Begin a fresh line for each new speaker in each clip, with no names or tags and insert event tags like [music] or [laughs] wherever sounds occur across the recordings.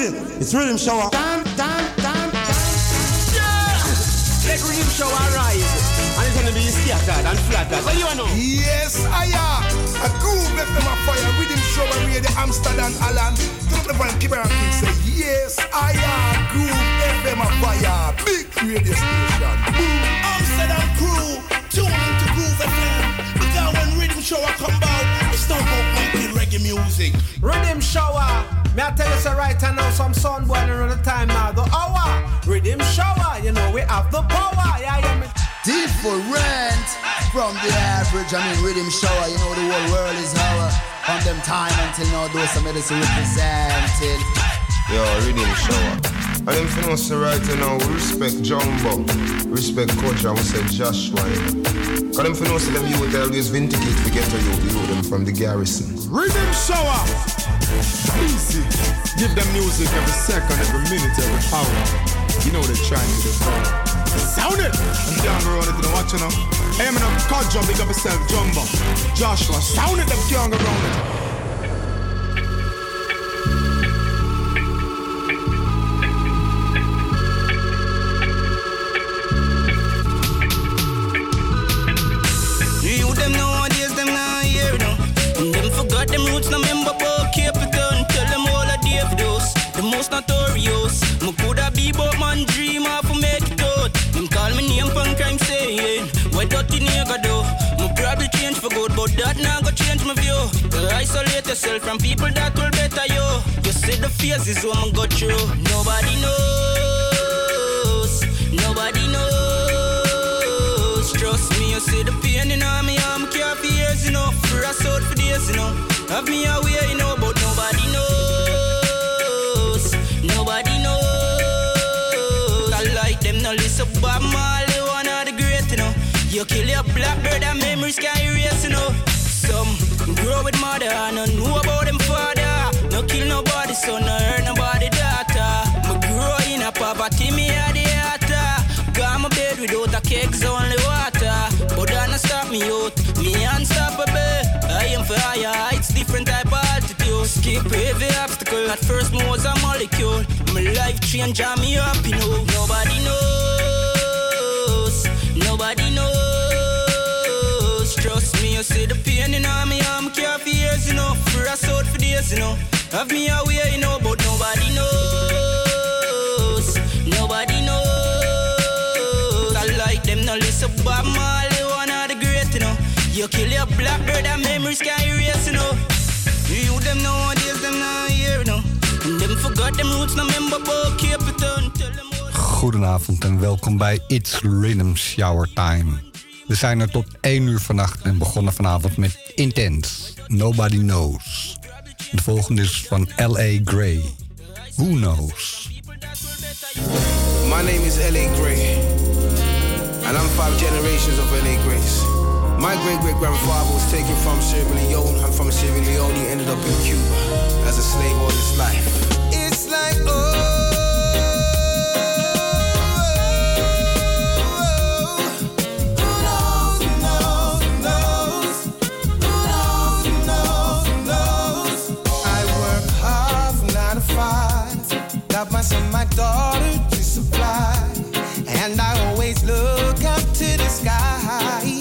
busy. It's riddim shower. Dun, dun, dun, dun.
Yeah! Let riddim shower rise. And it's gonna be scattered and flattered. What do you know?
Yes, I am. A groove left them a fire. Riddim shower radio Amsterdam Alan. Don't the one keep around and say, Yes, I am. Groove FM a fire. Big radio station. Boom.
Amsterdam crew. Tune into Groove FM. Because when riddim shower come out, it's not about making reggae music.
Riddim shower. Me I tell you so right now, some sun boy around the time now. The hour. Riddim shower. You know we have the power. Yeah, yeah. Me.
Different from the average. I mean, riddim shower. You know the whole world is our. From them time until now, those some medicine represented.
Yo, riddim shower. And them for us right now, we respect Jumbo, respect Coach, and we say Joshua. Cause them for us them you with always vindicate to get to you, you them from the garrison.
Riddim shower. Easy. Give them music every second, every minute, every hour. You know they're trying to devour. Sound it! I'm down the road to the watch now. Hey, I'm in a car jump, big up yourself, Jumbo. Joshua, sound it, them can't around it.
Roots, no member about Capitan. Tell them all a Dave dose, the most notorious. Me coulda be but man dream of to make it out. Them call me name from crime saying, why dirty nigga do? Me probably change for good, but that now go change my view. Isolate yourself from people that will better you. You see the phases what me go through. Nobody knows, nobody knows. Trust me, you see the pain in all me arm, care for years, you know. Brass out for days, you know. Have me away, you know, but nobody knows. Nobody knows. I like them, no listen, Bob Marley, one of the great, you know. You kill your blackbird and memories can erase, you know. Some grow with mother, no know about them father. No kill nobody, so no hurt nobody daughter. Me grow in a poverty, me a the altar. Got my bed without a cake's only water. But that not stop me out, Skip every obstacle, at first me was a molecule. My life change and me up, you know. Nobody knows, nobody knows. Trust me, you see the pain in all me arm, care for years, you know. Brass out for days, you know. Have me away, you know, but nobody knows, nobody knows. I like them, no listen, Bob Marley, one of the great, you know. You kill your blackbird and memories can't erase, you know. You them nowadays, them not here, know. And them forgot them roots, no member about Capitan. Tell them
Goedenavond en welkom bij It's Rhythm Shower Time. We zijn er tot 1 uur vannacht en begonnen vanavond met Intense, Nobody Knows. De volgende is van L.A. Gray, Who Knows.
My name is L.A. Gray, and I'm five generations of L.A. Grace. My great great grandfather was taken from Sierra Leone. I'm from Sierra Leone, he ended up in Cuba as a slave all his life. It's like, oh.
Got my son, my daughter to supply. And I always look up to the sky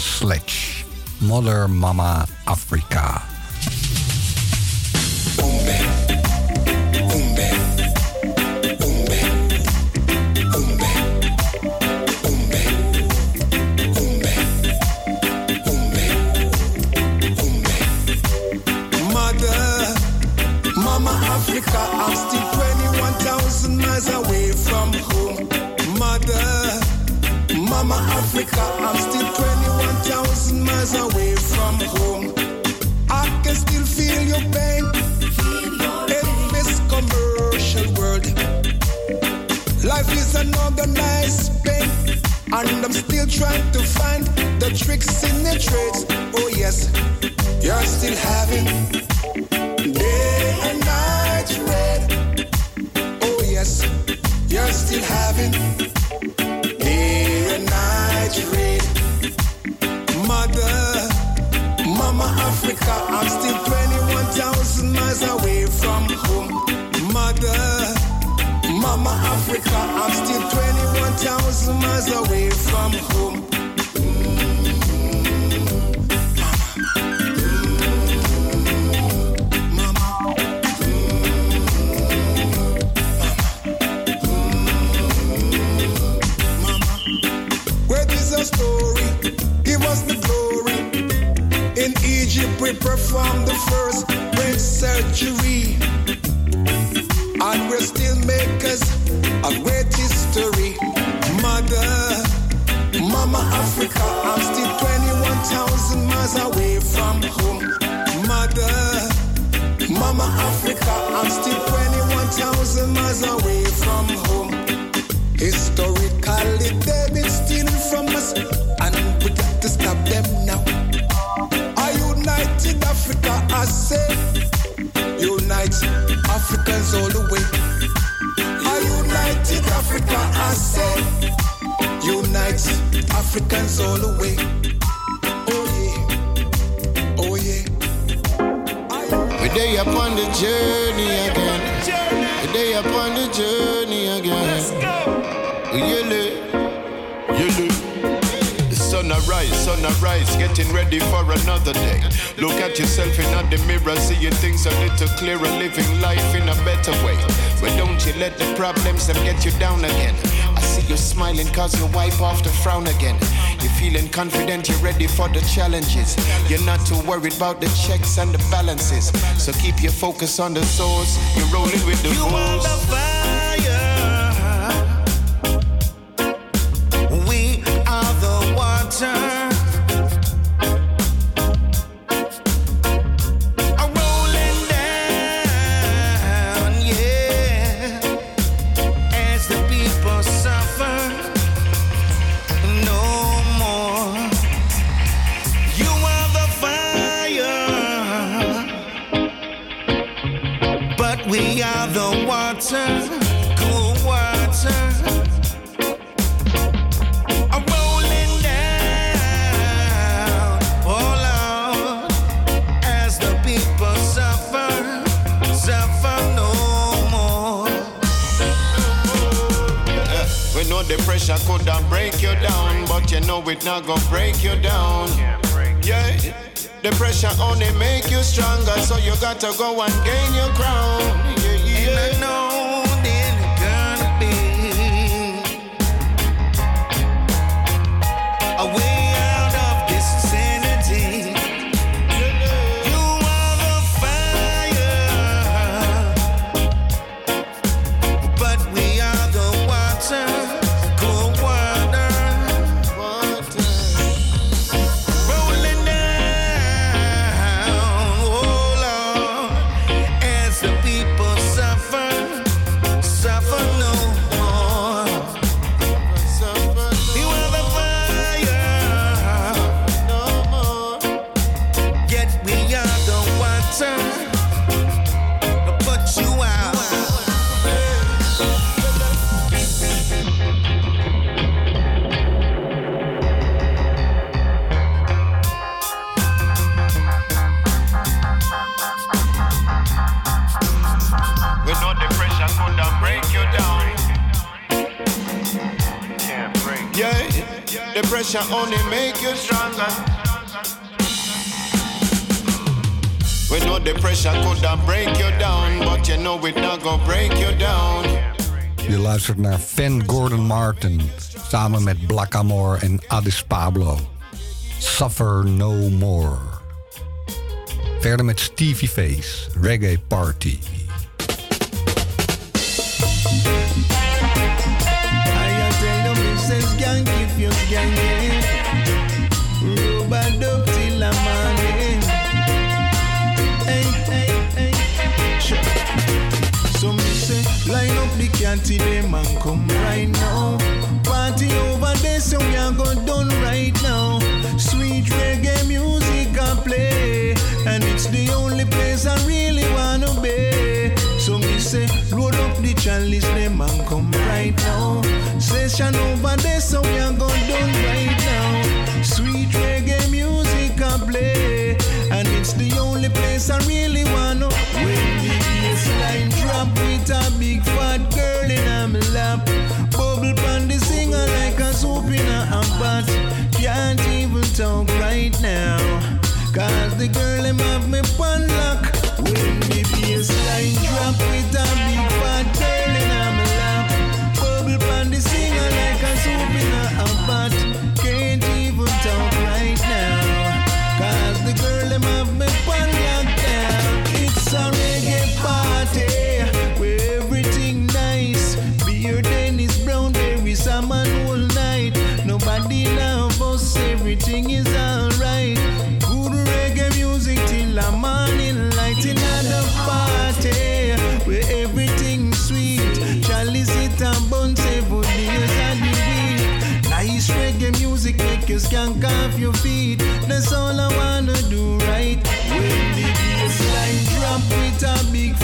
Sledge. Mother Mama
and great history. Mother, Mama Africa, I'm still 21,000 miles away from home. Mother, Mama Africa, I'm still 21,000 miles away from home. Historically, they've been stealing from us. I say, unite Africans all the way. Oh yeah, oh yeah.
We're day upon the journey again. We're day upon the journey again. Let's go. Yele, yele sun arise, sun arise, getting ready for another day. Look at yourself in the mirror, seeing things a little clearer, living life in a better way. But don't you let the problems them get you down again. You're smiling cause you wipe off the frown again. You're feeling confident, you're ready for the challenges. You're not too worried about the checks and the balances. So keep your focus on the source. You're rolling with the
you the pressure could have break you down, but you know it not gonna break you down. Yeah, the pressure only make you stronger, so you got to go and gain your crown. Only make you stronger. We know the pressure could have break you down, but you know it not gonna break you down.
Je luistert naar Van Gordon Martin samen met Blackamore en Addis Pablo. Suffer No More. Verder met Stevie Face, Reggae Party.
Till them man come right now. Party over there, so we are go done right now. Sweet reggae music I play, and it's the only place I really wanna be. So me say, load up the chalice, them man come right now. Session over there, so we are go done right now. Sweet reggae music I play, and it's the only place I really wanna. When the bassline drop with a big skank off your feet. That's all I wanna do right. When the bassline drop with a big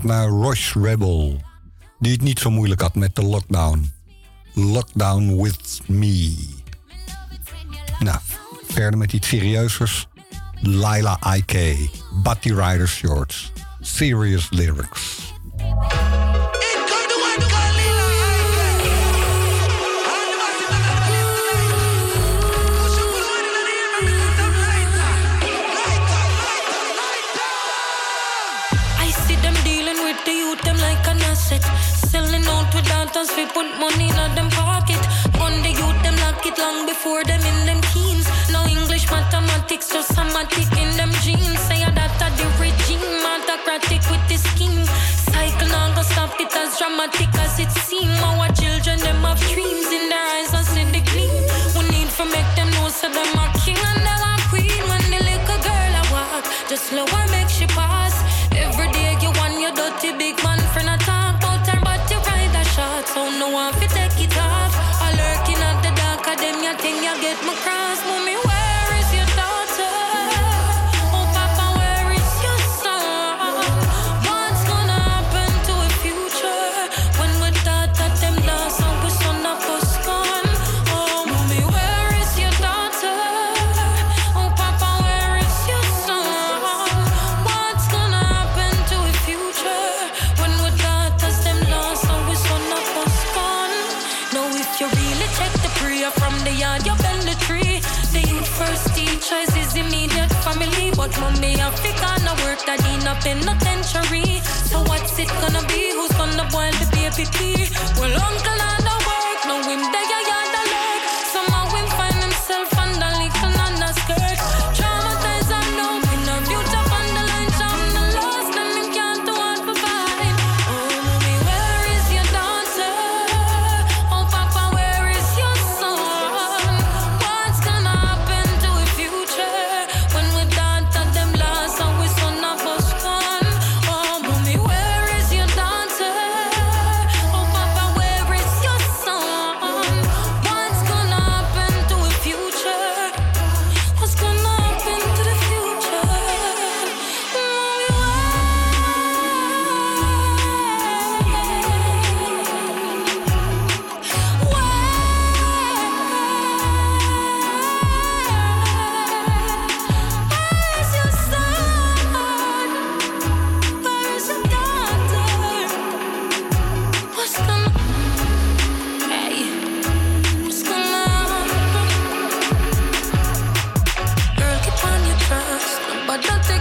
geluisterd naar Rush Rebel, die het niet zo moeilijk had met de lockdown. Lockdown with me. Nou, verder met iets serieuzers, Lila IK, Batty Rider Shorts, Serious Lyrics.
Then you think you get my cross, woman? But nothing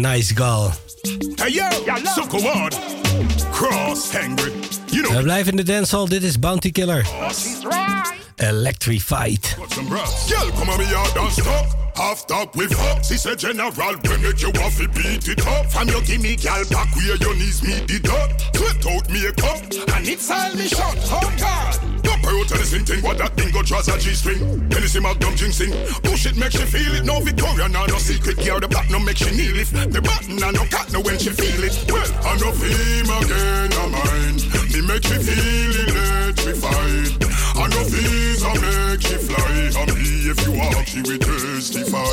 Nice Girl.
Hey yo, sucker word. Cross hangry. You know.
We blijven in de dancehall. Dit is Bounty Killer. Electrified.
Girl, come on me yard and stop. Half stop with up. She said general, we make you off beat it up. From your gimme girl back where your knees meet the dot. Cut out makeup and it's all me shot. Oh God. Pearl tell the slim thing, what that thing go draws a G-string. Tennessee Magnum drink Push oh, Bullshit make she feel it. No Victoria, no, no secret. girl, the platinum make she kneel it. The button, I no cut, no when she feel it. Well, I no feel again, I mind. Me make she feel fine. I no visa make she fly. I me if you want, she will testify.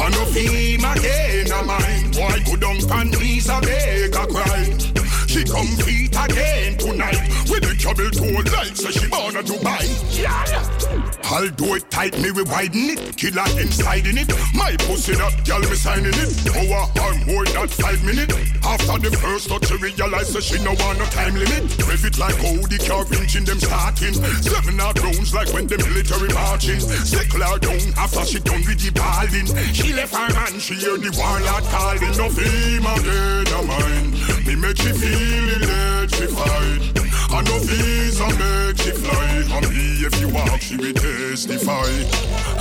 I no feel again, I mind. Why go down and knees a make her cry? She come compete again tonight with the trouble told like so she born a Dubai. Yeah. do it tight, me we widen it. Killer inside in it. My pussy that girl me signing it. Our arm more than five minute. After the first touch, she realize that she no want no time limit. Rev it like how the car engine them starting. Seven out rounds like when the military marching. Sickle her down after she done with the balling. She left her man, she heard the warlord calling. No female again, no mind. Me make she feel feel electrified. I know visa make she fly. And me if you walk, she will testify.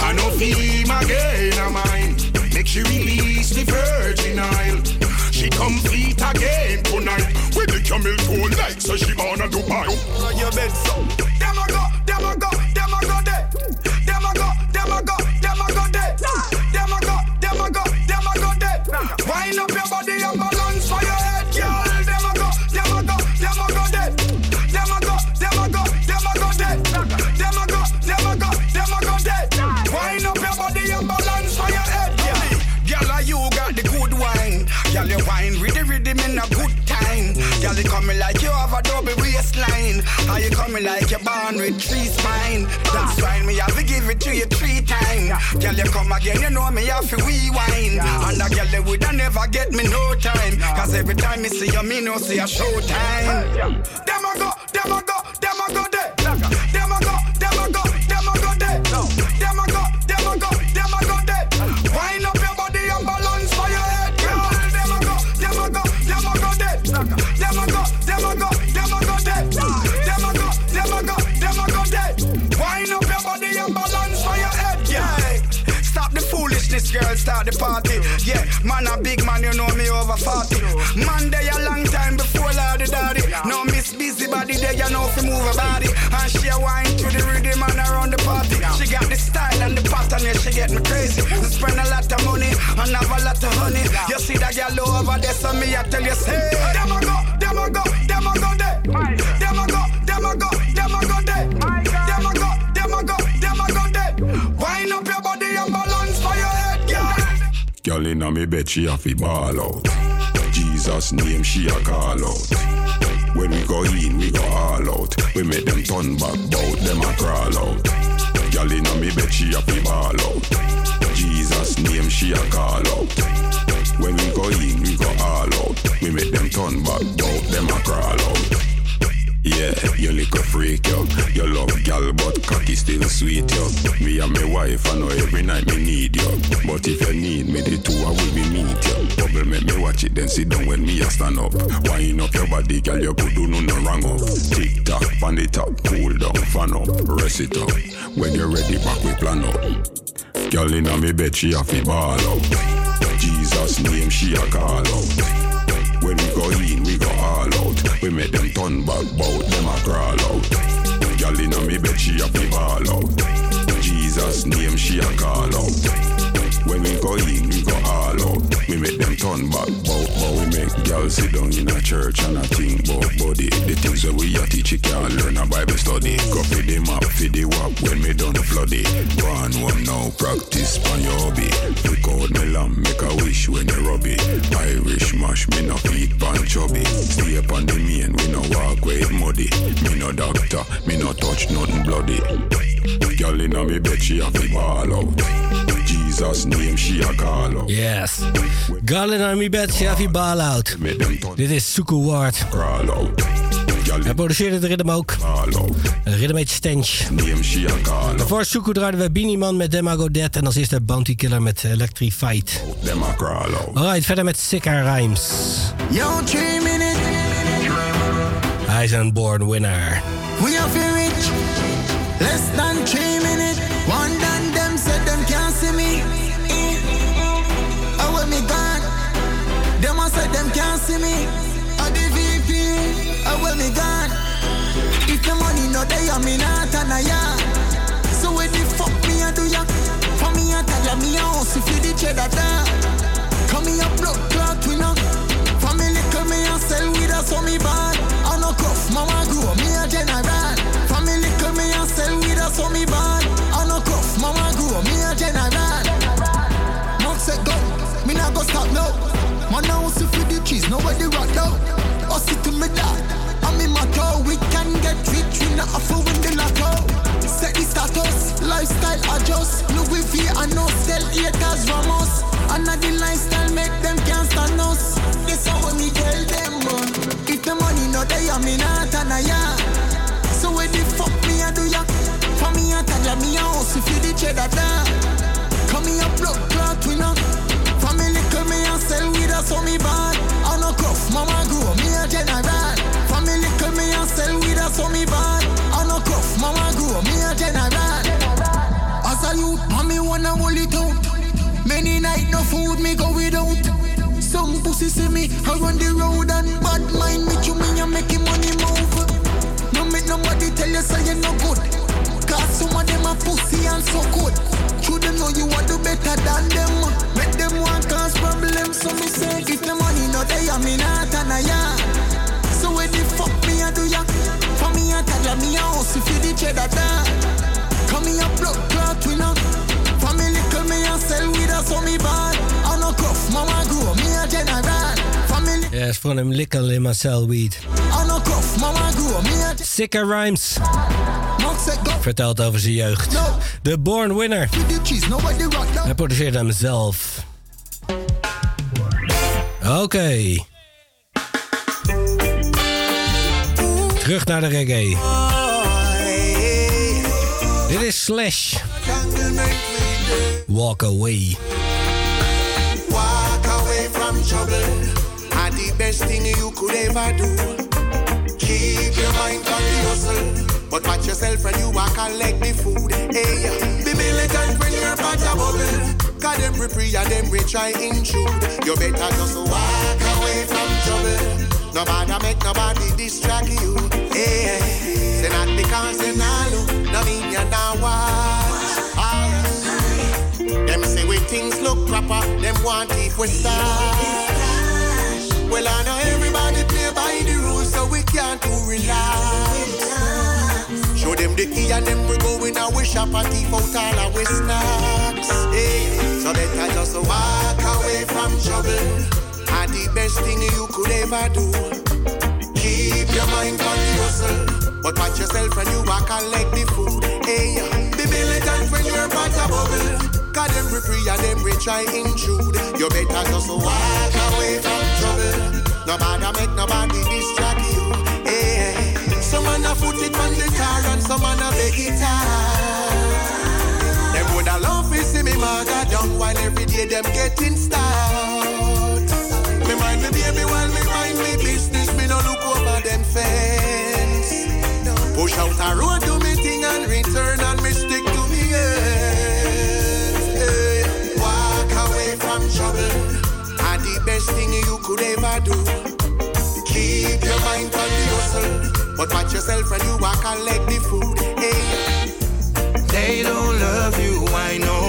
I know feel again a mine. Make she release the virgin oil. She complete again tonight. With the camel toe like so she born a Dubai. On your bed so. Them a go, them a go, them a go there. Them a go, them a go,
rhythm in a good time. Girl, you coming like you have a double waistline. How you coming like you're born with three spine. That's why me have to give it to you three times. Girl, you come again, you know me have to rewind. And a girl, they woulda never get me no time. Cause every time me see you, me no see a show time.
Them a go, them a go, them a go there. Girl,
start the party. Yeah, man, a big man, you know me over 40. Man, they a long time before Lordy Daddy. No miss busy body, they you know fi move her body. And she a wine to the rhythm and around the party. She got the style and the pattern, yeah, she get me crazy. And spend a lot of money and have a lot of honey. You see that girl over there, so me I tell you, say,
Them a go, them a go, them a go there. Girl
inna me bed, she a fi ball out. Jesus name, she a call out. When we go in, we go all out. We make them turn back, bout them a crawl out. Girl inna me bed, she a fi ball out. Jesus name, she a call out. When we go in, we go all out. We make them turn back, bout them a crawl out. Yeah, you little freak, yo. You love gal, but cocky still sweet, yo. Me and my wife, I know every night me need you. But if you need me, the two I will be meet you. Bubble make me watch it, then sit down when me a stand up. Wind up your body, gal, you could do no no wrong up. Tick tock, on it up, cool down, fan up, rest it up. When you're ready, back we plan up. Girl inna me bed, she a fi ball out. Jesus name, she a call out. When we go in, we go all out. We make them turn back, bout them a crawl out. Girl inna me bed, she a fi ball out. Jesus name, she a call out. When we go in, we go all out. We make them turn back, bout, but we make girls sit down in a church and a think bout body. The things that we a teach, you can't learn a Bible study. Go for the map, for the wap when me done flood it. Go on one now, practice on your hobby. Flick out me lamb, make a wish when you rub it. Irish mash, me no feet pan chubby. Stay up on the main, we no walk with muddy. Me no doctor, me no touch nothing bloody. Girl inna me bed, she a fi ball out. Jesus name she a call out.
Yes. Garland on me bed, Ball out. Dit is Suku Ward. Crawl out. Hij produceerde de ritme ook. Een ritme heet Stench. Daarvoor Suku draaiden we Beanie Man met Demago Dead. En als eerste Bounty Killer met Electrified. Alright, verder met Sicka Rhymes. Hij is een born winner.
We are rich. Less than 3 nobody rock now. Oh sit to me dad, I'm in my toe. We can get rich, we not afford win the lotto. Set the status, lifestyle adjust. Louis V and no sell haters Ramos. And the lifestyle make them can't stand us. This how when me tell them, man. If the money not there, I'm in a ya. So where the fuck me I do ya? For me I tell ya me a house if you the cheddar da. Come here blood clot we know. Family come me and sell with us so me bad.
Many night no food me go without. Some pussy see me I run the road and bad mind me you me and making money move. No make nobody tell you say you no good. Cause some of them are pussy and so good. Should them know you want to better than them. Make them want cause problems. So me say if the money no they I me not and I. So when the fuck me I do ya? For me I tell me a hustle for the cheddar da. Come here blood call me and sell with us so me bad. I no cuff, mama grow me a general. Family
Yes, van hem likken in Marcel Weed.
I no cuff, mama grow me a
Sicker Rhymes. Vertelt over zijn jeugd. De Born Winner.
With the rock down.
Hij produceerde hem zelf. Oké. Terug naar de reggae. Dit is Slash. Walk Away.
Walk away from trouble. And the best thing you could ever do. Keep your mind on the hustle. But watch yourself when you walk and leg the food. Hey, be militant when you're part of bubble. Cause them free and them we try intrude. You better just walk away from trouble. Nobody make nobody distract you. Hey, say not because you not look, no mean you're not watch. Them say when things look proper, them want if we start. Well, I know everybody play by the rules, so we can't do relax. Show them the key and then we go in our shop and thief out all our snacks. Hey, so better just walk away from trouble. And the best thing you could ever do. Keep your mind on the hustle. But watch yourself when you walk and leg the food. Hey, be militant when you're part of bubble. Cause them we free and them we try intrude. You better just walk away from trouble. Nobody make nobody distract you. Hey, some man a foot it on the car and some man a beg out. Them woulda love to see me maga down while every day them getting start. Me mind me baby while me mind me business. Me no look over them fence. Push out a road, do me thing and return and me stick to me ends. Hey. Walk away from trouble. And the best thing you could ever do. Keep your mind on the hustle. But watch yourself when you walk and leg the food. Hey. They don't love you, I know.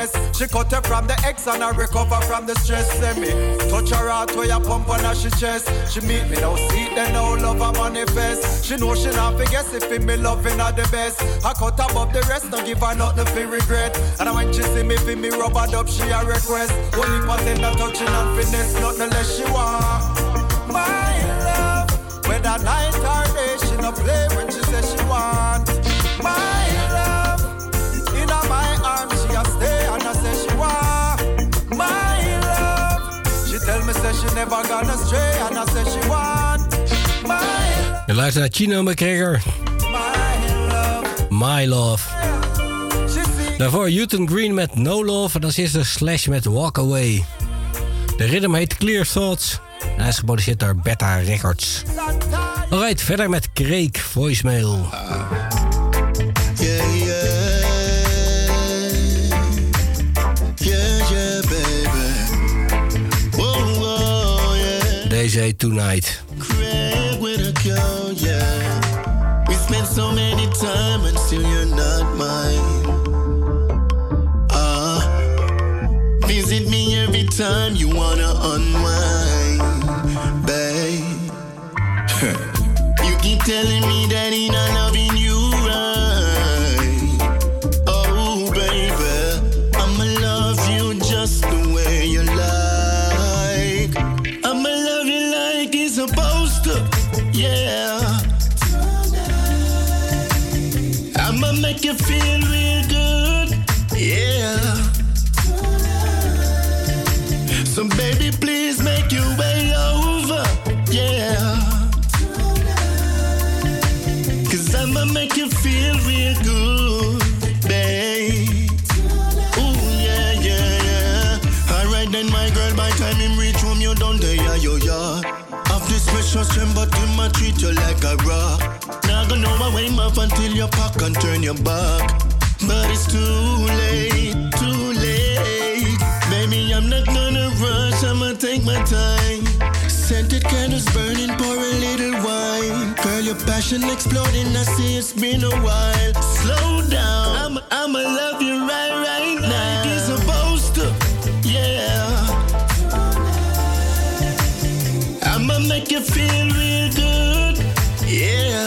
Mess. She cut her from the X and I recover from the stress. Send me touch her out where you pump on her she chest. She meet me now, see then now love her manifest. She know she not forget if me loving her the best. I cut above the rest, don't give her nothing for regret. And when she see me, feel me rubber up, she a request. Only person that touching and finesse, nothing less she want. My love, whether night or day, she no play when she never gonna I. My
Je luistert naar Chino McGregor. My Love. Daarvoor Newton Green met No Love. En als eerste Slash met Walk Away. De rhythm heet Clear Thoughts. En hij is geproduceerd door Beta Records. Alright, verder met Craig Voicemail.
Mine. Ah, visit me every time you wanna unwind, babe. [laughs] you keep telling me that So baby, please make your way over, yeah. Cause I'ma make you feel real good, babe. Ooh, yeah, yeah, yeah. Alright then, my girl, by time him reach home, you done there, yeah, yo, yeah. This precious gem, but him a treat you like a rock. Now gonna know I wait up until you pack and turn your back. But it's too late, passion exploding, I see it's been a while. Slow down, I'ma, I'ma love you right, right now. Like it's supposed to, yeah. I'ma make you feel real good, yeah.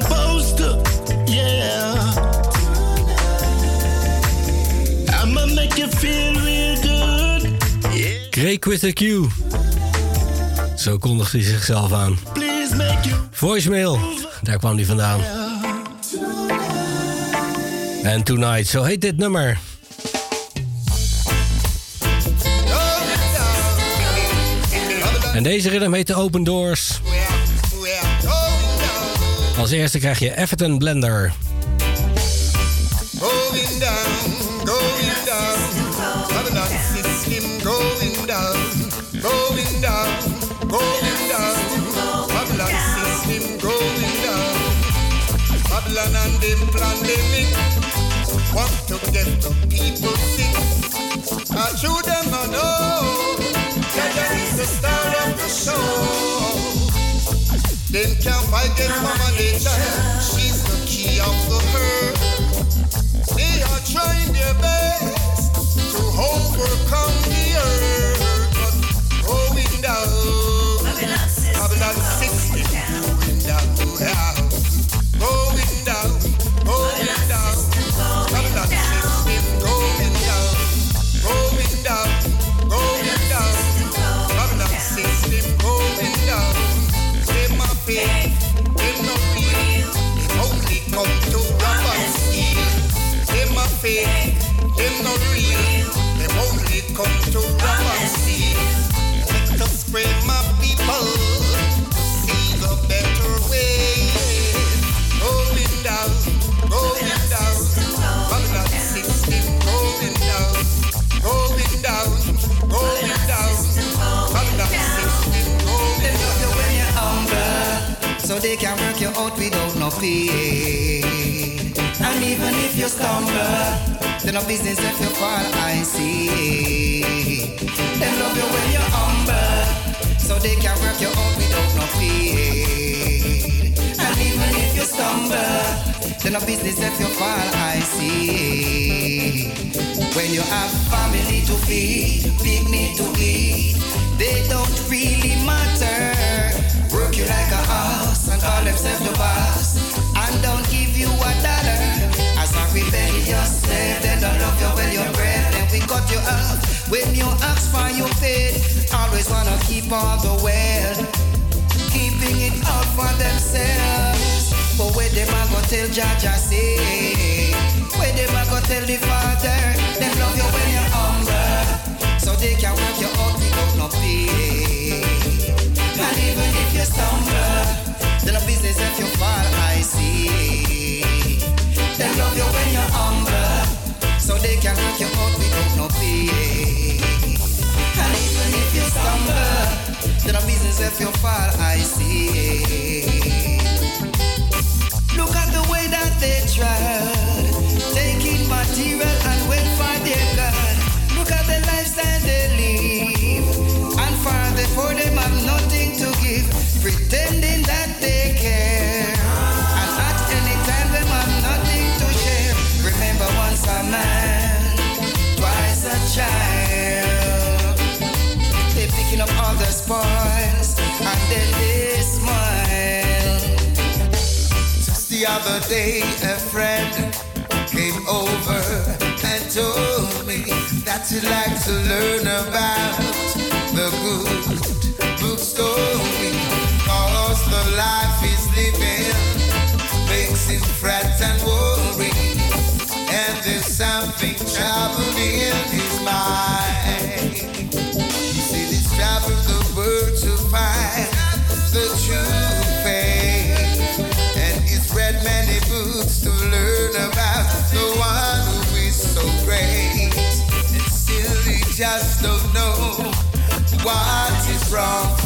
Supposed to, yeah. I'ma make you feel real good.
With a Q. Zo kondigt hij zichzelf aan. Voicemail, daar kwam hij vandaan. En Tonight, zo heet dit nummer. En deze rhythm heet de Open Doors. Als eerste krijg je Everton Blender.
Going down, going down. Babylon system going down, going down, going down. Babylon system going down. Babylon and them pandemic want to get the people sick. I show them I know there is the star of the show. Them can't fight against Mama Nature. She's the key of the herd. They are trying their best to overcome the earth.
Out without no pay. And even if you stumble, then no business if you fall, I see. They love you when you're humble, so they can work you out without no pay. And even if you stumble, then no business if you fall, I see. When you have family to feed, big need to eat, they don't really matter. Work you like a house call themselves the boss, and don't give you a dollar. As a rebellious slave, they don't love you when you're brave, then we cut you out. When you ask for your fate, always wanna keep all the wealth, keeping it all for themselves. But where them a go tell Jaja say, where them a go tell the father, them love you when you're humble, so they can work you out without no pay. And even if you stumble, fall. They love you when you're humble, so they can work you out without no. And even if you stumble, then a business if you fall, I see. Look at the way that they tried, taking material
other day, a friend came over and told me that he'd like to learn about the good book story. Cause the life he's living makes him fret what is wrong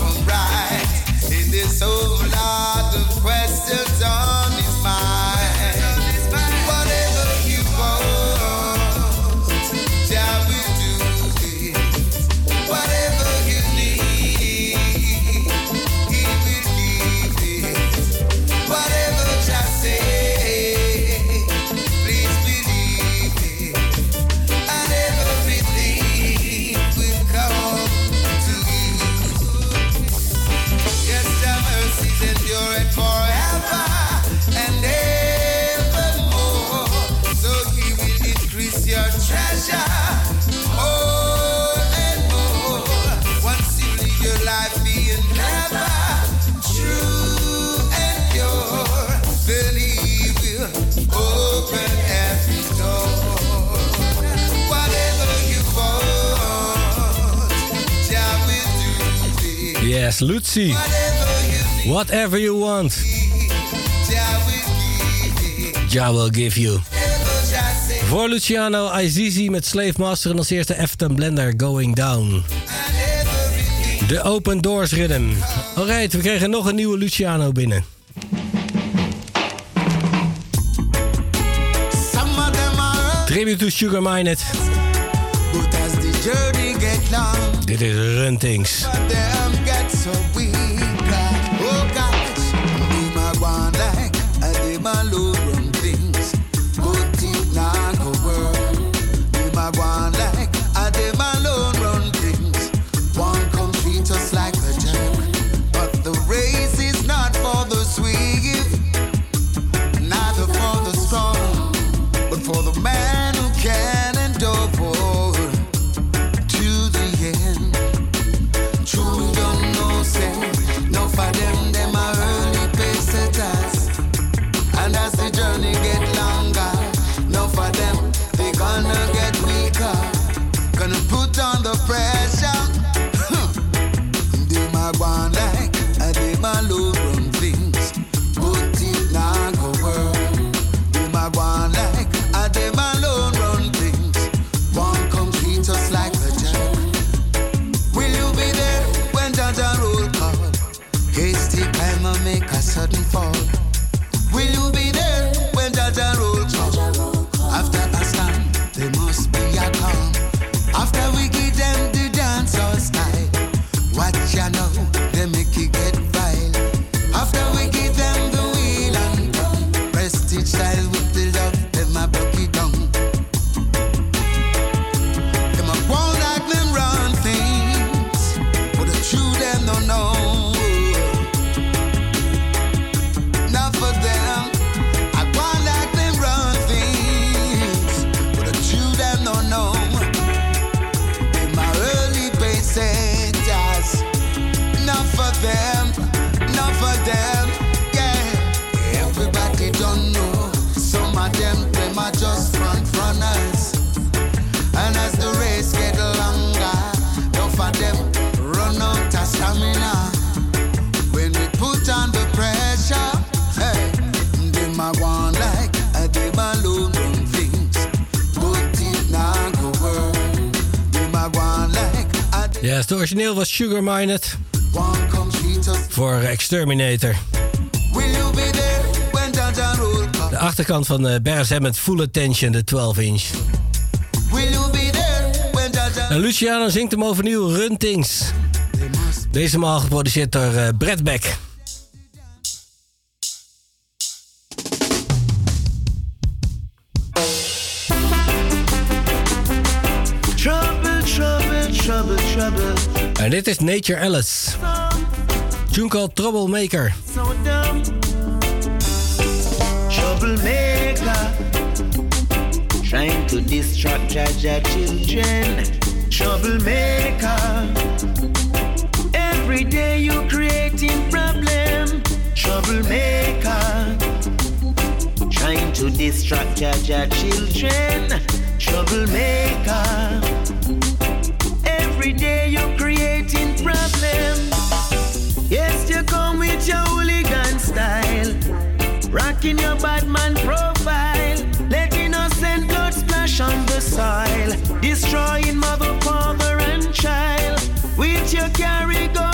Yes,
Lucy. Whatever you want,
Jah will give
you. Voor Luciano Izizi met Slave Master en als eerste Efton Blender Going Down. De Open Doors Rhythm. Alright, we kregen nog een nieuwe Luciano binnen. Tribute to Sugar
long,
Dit is Runtings. Het origineel was Sugar Mined voor Exterminator. De achterkant van eh, Barris met Full Attention, de 12 inch. En Luciano zingt hem overnieuw, Runtings. Deze maal geproduceerd door eh, Brad Beck. En dit is Nature Alice. Tune called Troublemaker.
So. Troublemaker. Trying to distract Jaja children. Troublemaker. Every day you creating problem. Troublemaker. Trying to distract Jaja children. Troublemaker. Every day you're creating problems. Yes, you come with your hooligan style. Rocking your bad man profile. Let innocent blood splash on the soil. Destroying mother, father, and child. With your carry go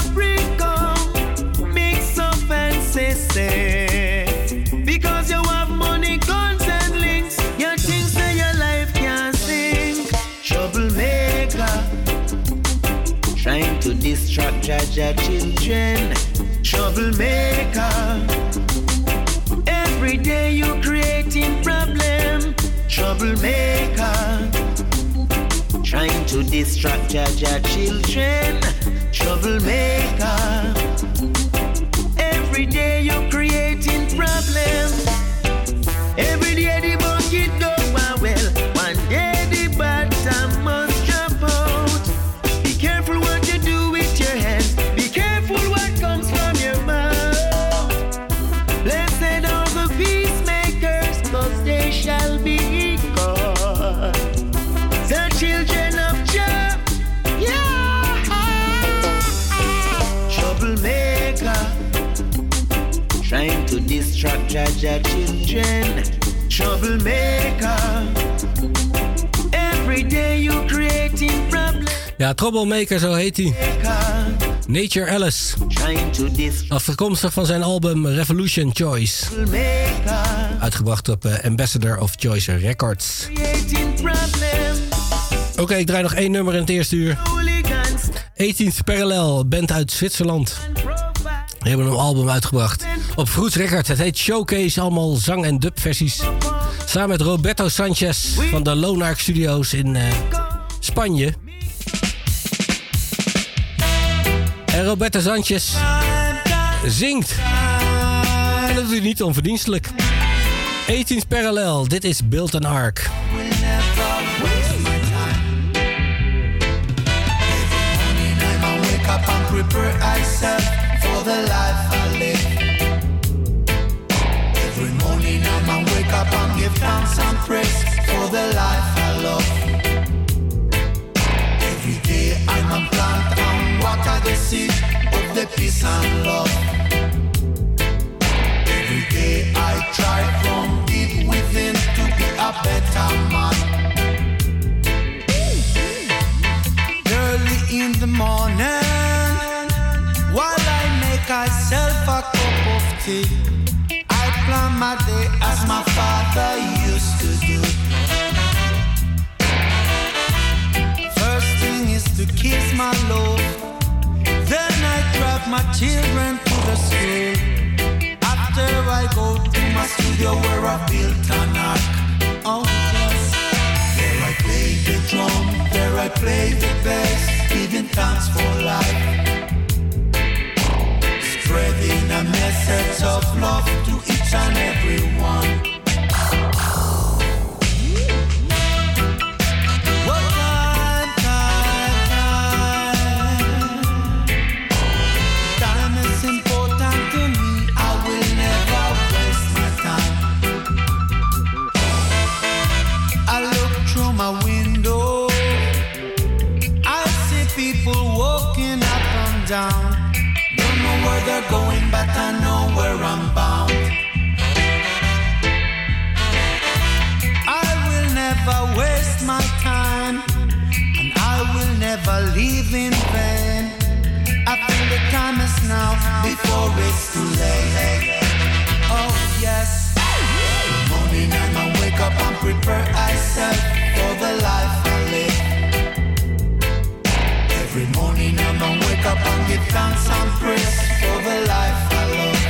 come. Mix up and say, say. Distract Jaja children. Troublemaker. Every day you creating problem. Troublemaker. Trying to distract Jaja children. Troublemaker. Every day you creating problem. Every day the distract Jaja children. Troublemaker. Every day you creating problems.
Ja, Troublemaker, zo heet hij. Nature Alice. Afkomstig van zijn album Revolution Choice. Uitgebracht op eh, Ambassador of Choice Records. Oké, ik draai nog één nummer in het eerste uur.
Hooligans.
18th Parallel, band uit Zwitserland. Die hebben een album uitgebracht. Op Fruits Records. Het heet Showcase. Allemaal zang- en dubversies. Samen met Roberto Sanchez van de Loonark Studios in eh, Spanje. En Roberto Sanchez zingt. En dat hij niet onverdienstelijk. 18th Parallel. Dit is Build an Ark.
For the life praise for the life I love. Every day I'ma plant and water the seed of the peace and love. Every day I try from deep within to be a better man. Early in the morning, while I make myself a cup of city. My day as my father used to do. First thing is to kiss my love. Then I my children to the school. After I go to my studio where I built an ark. Oh yes. There I play the drum, there I play the bass, giving for life. Spreading a message of love to each and never leave in vain. I think the time is now before it's too late. Oh, yes. Every morning I'm I wake up and prepare myself for the life I live. Every morning I wake up and give thanks and praise for the life I love.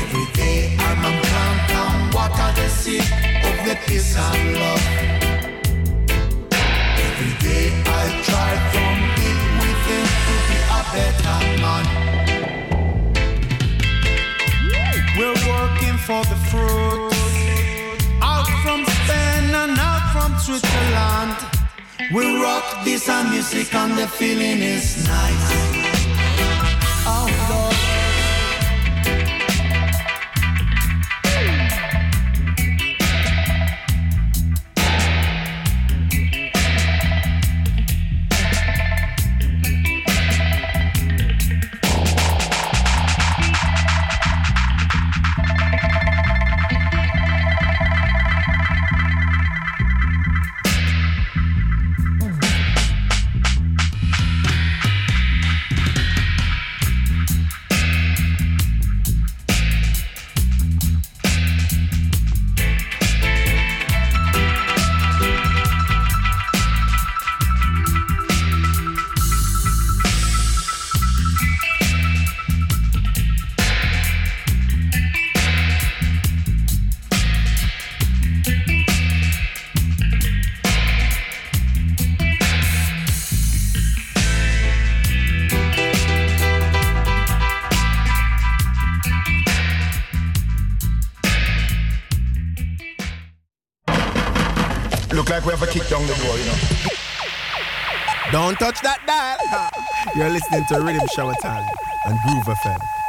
Every day I'm on count and water the seed of the peace and love. We're working for the fruit. Out from Spain and out from Switzerland. We rock this and music and the feeling is nice. Oh
like we have a kick down the door, you know.
Don't touch that dial. You're listening to Riddim Shower Time on Groove FM.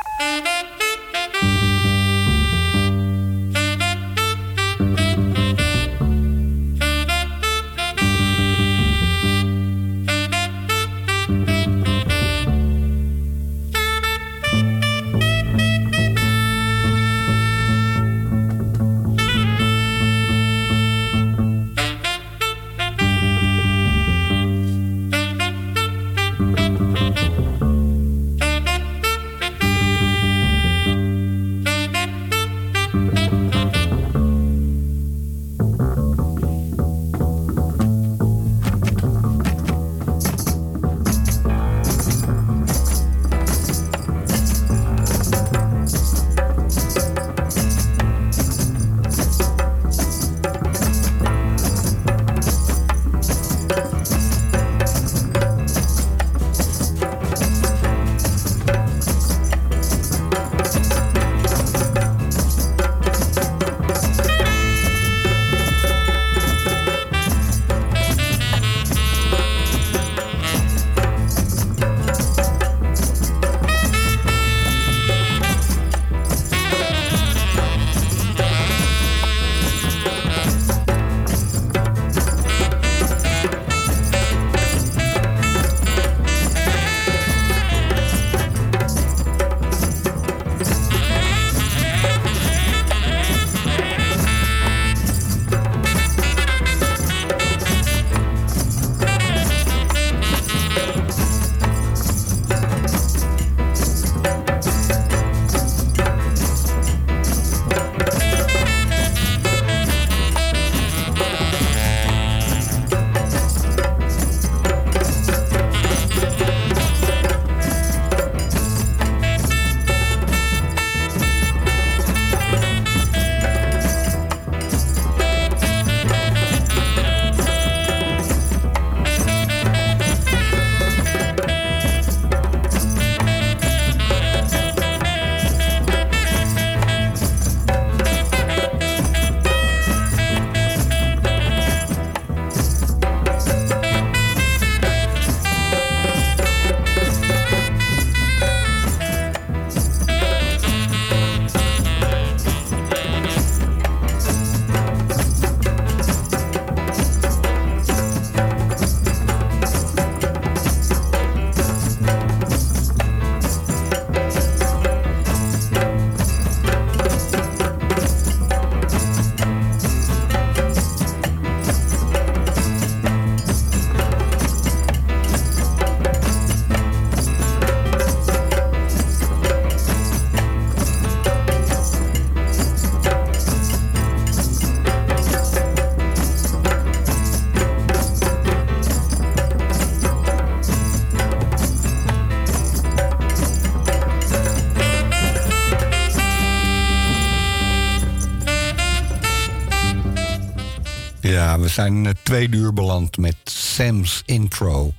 We zijn het tweede uur beland met Sam's intro.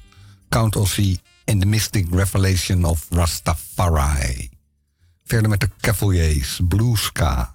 Count Ossie in the Mystic Revelation of Rastafari. Verder met de Cavaliers, Blue Ska.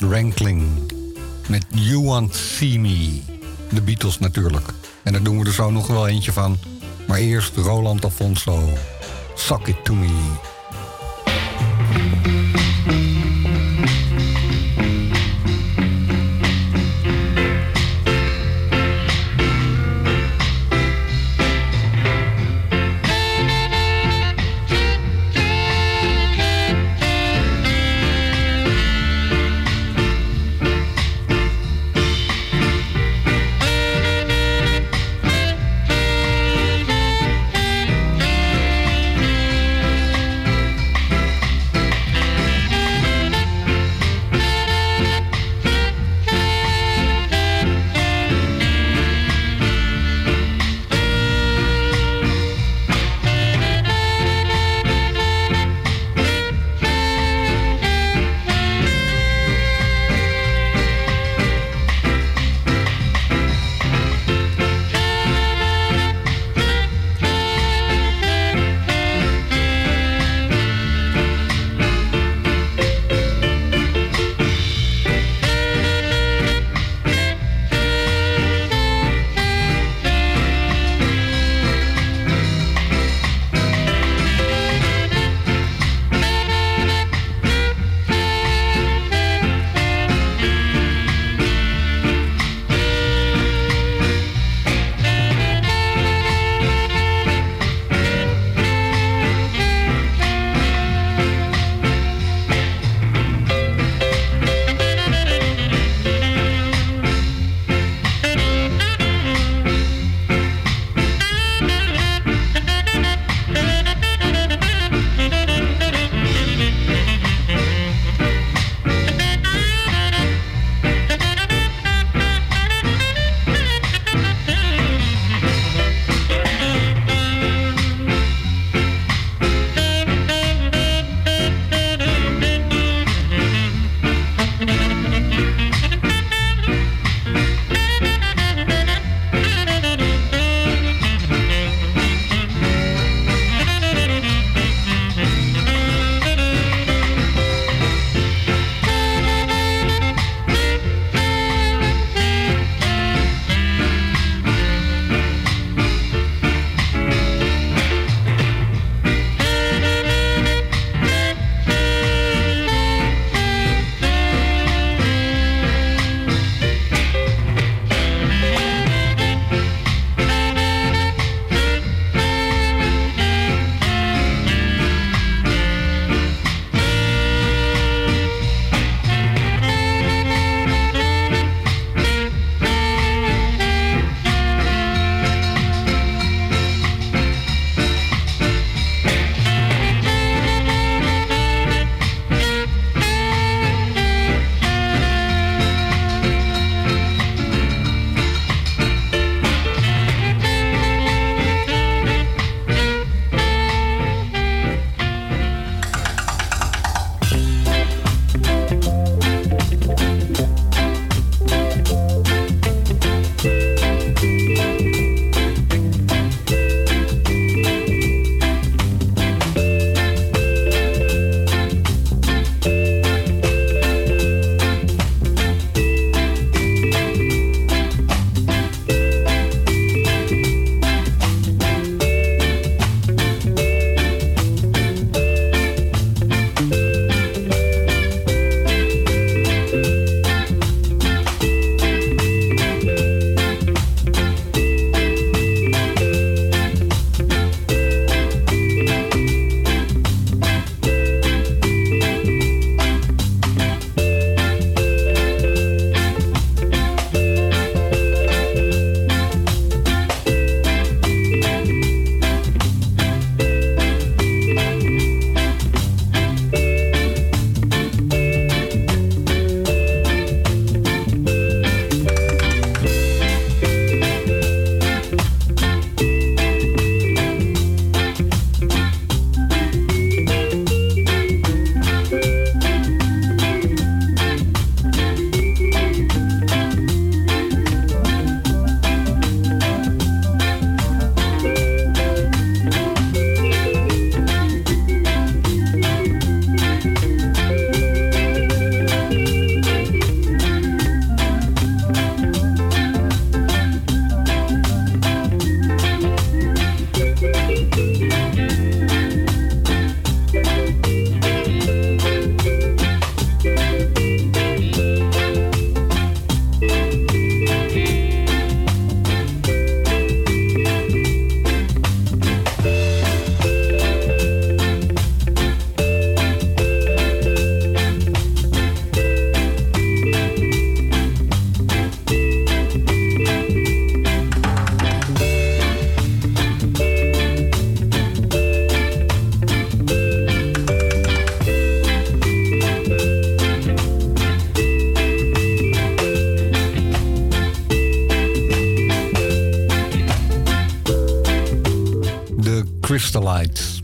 Rankling met You Want See Me. De Beatles natuurlijk. En daar doen we er zo nog wel eentje van. Maar eerst Roland Afonso. Suck It To Me.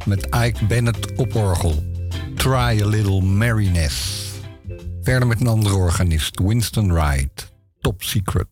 Met Ike Bennett op orgel. Try a Little Merriness. Verder met een andere organist, Winston Wright. Top Secret.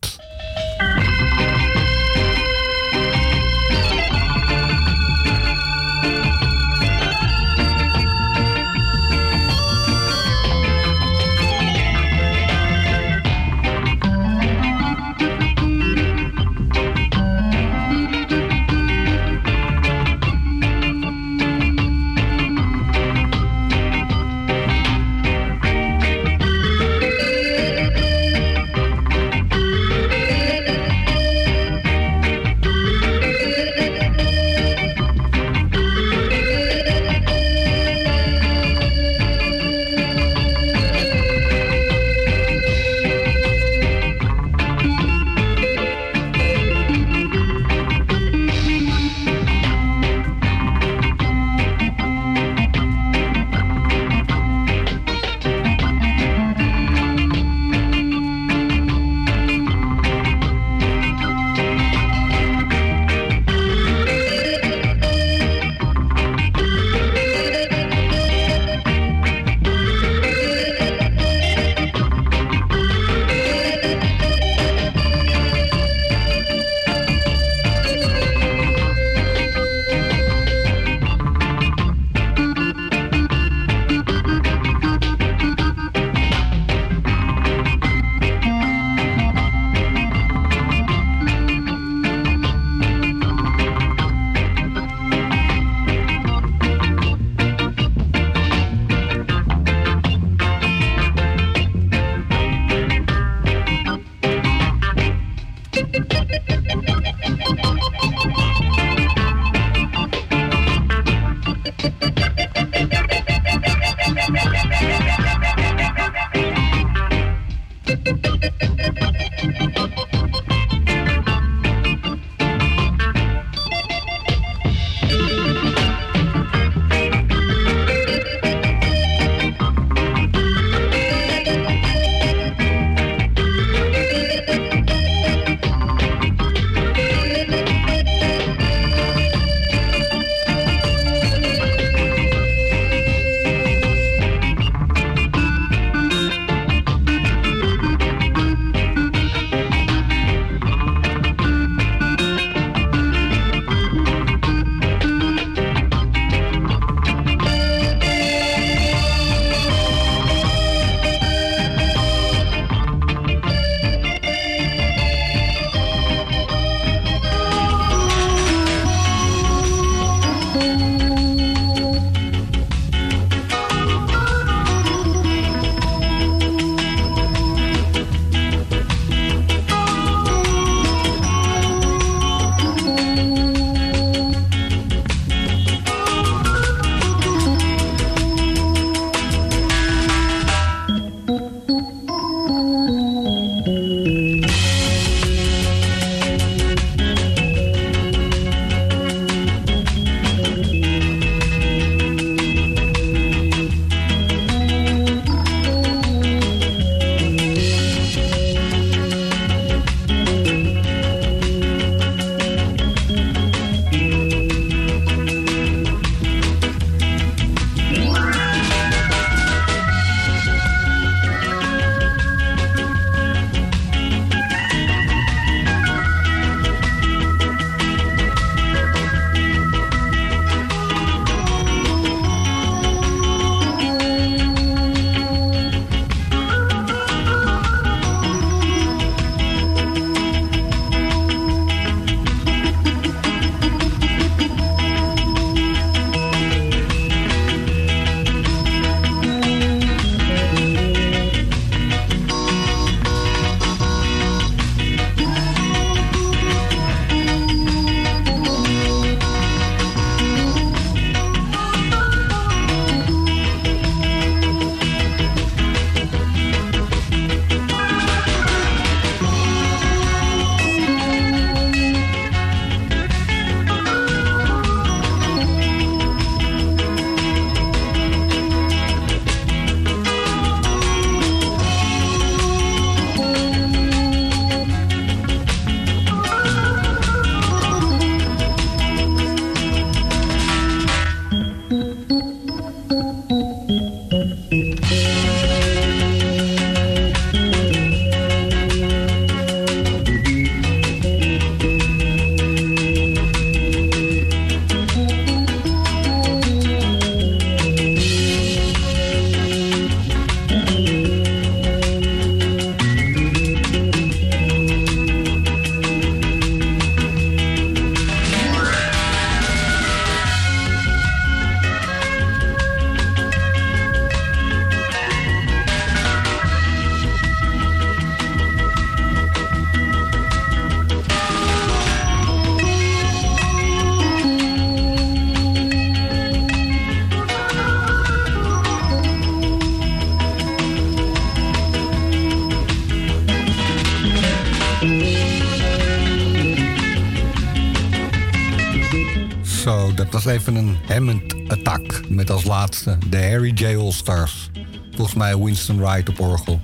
Even een Hammond-attack. Met als laatste de Harry J. All-Stars. Volgens mij Winston Wright op orgel.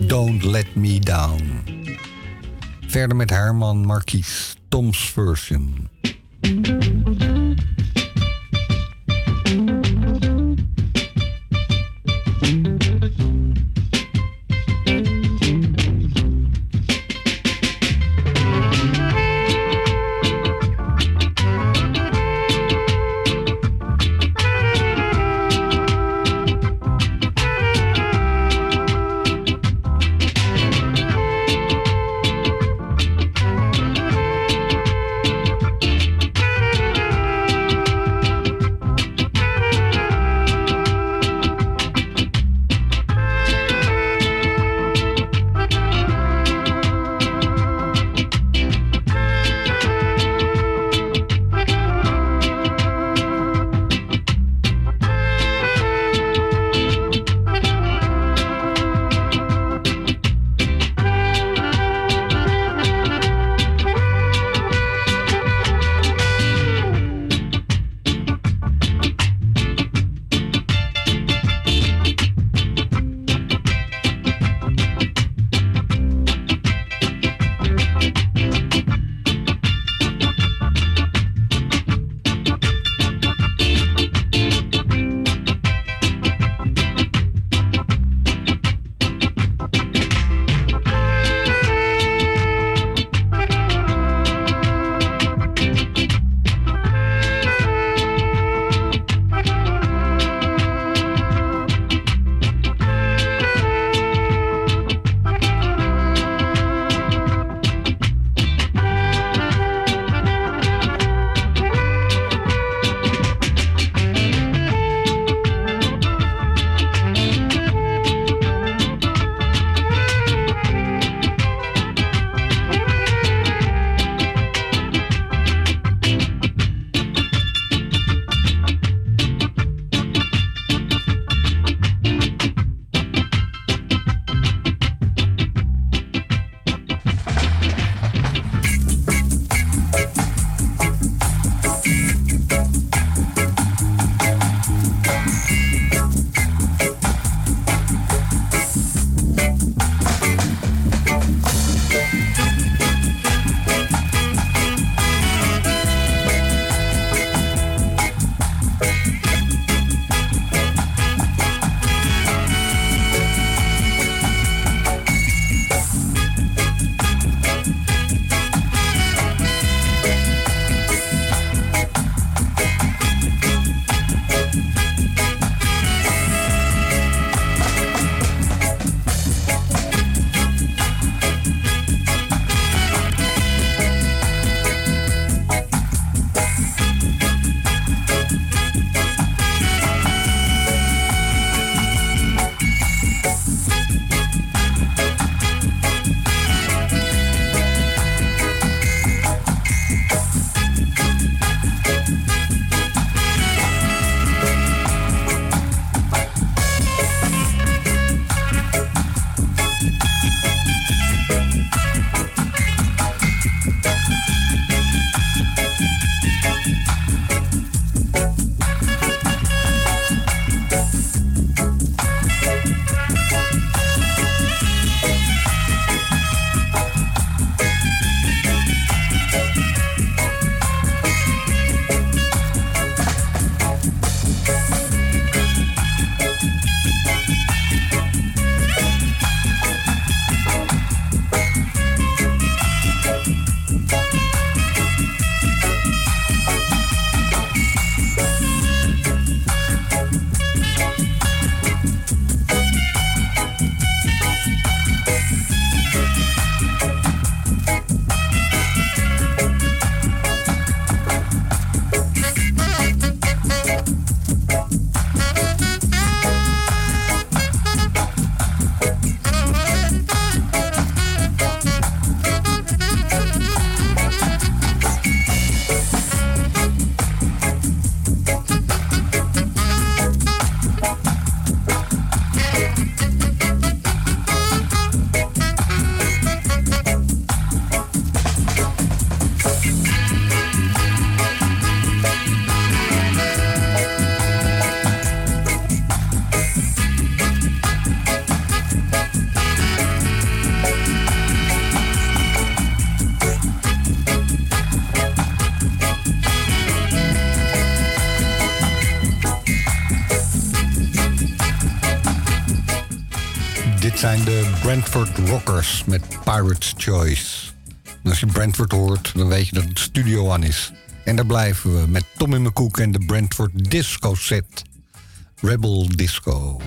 Don't Let Me Down. Verder met Herman Marquis, Tom's Version. Brentford Rockers met Pirate's Choice. En als je Brentford hoort, dan weet je dat het studio aan is. En daar blijven we met Tommy McCook en de Brentford Disco Set. Rebel Disco.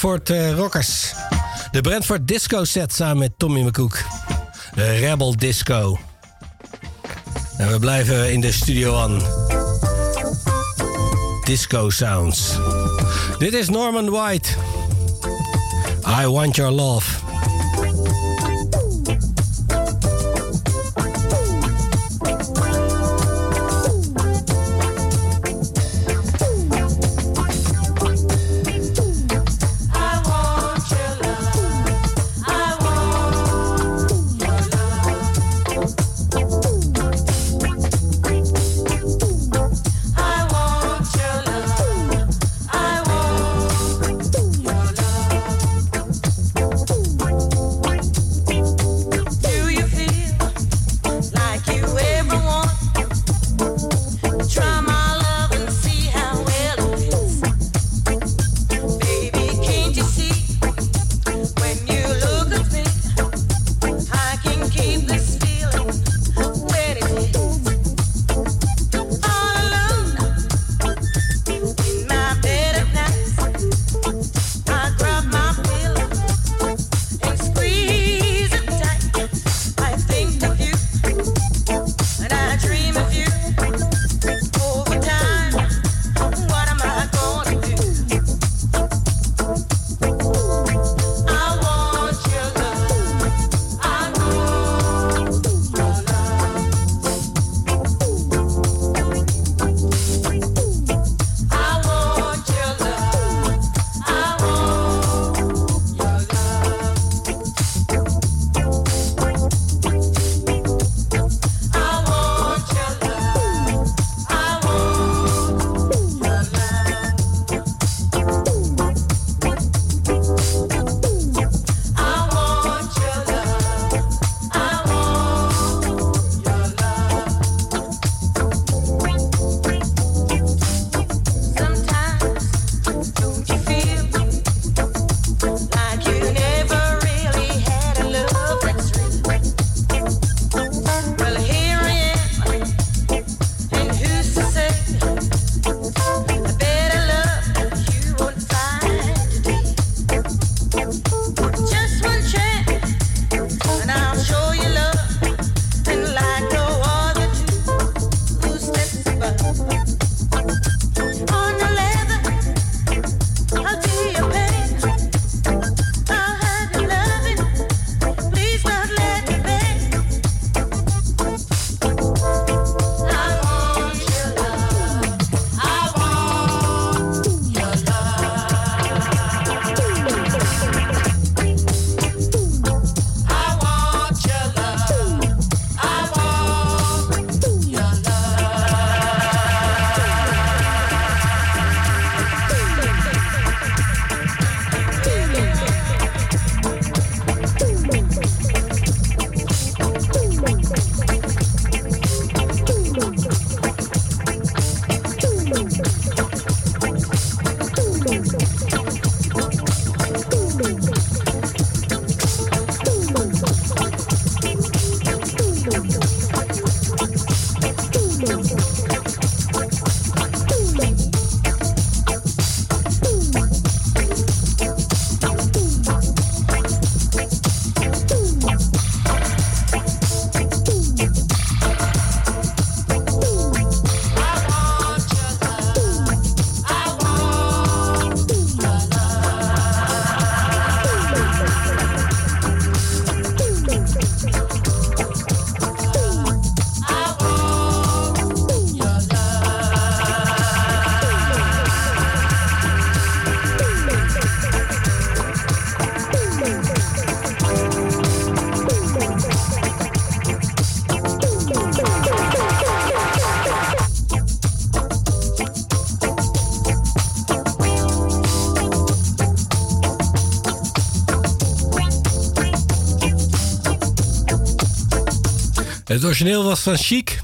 Brentford eh, Rockers. De Brentford Disco Set samen met Tommy McCook. De Rebel Disco. En we blijven in de studio aan. Disco Sounds. Dit is Norman White. I want your love. Het origineel was van Chic.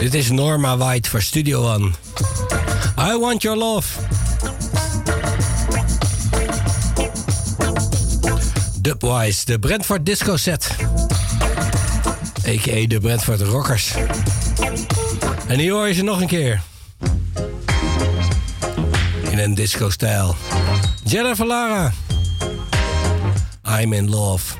Dit is Norma White voor Studio One. I want your love. Dubwise, de Brentford Disco Set. A.k.a. de Brentford Rockers. En hier hoor je ze nog een keer. In
een disco-stijl. Jennifer Lara. I'm in love.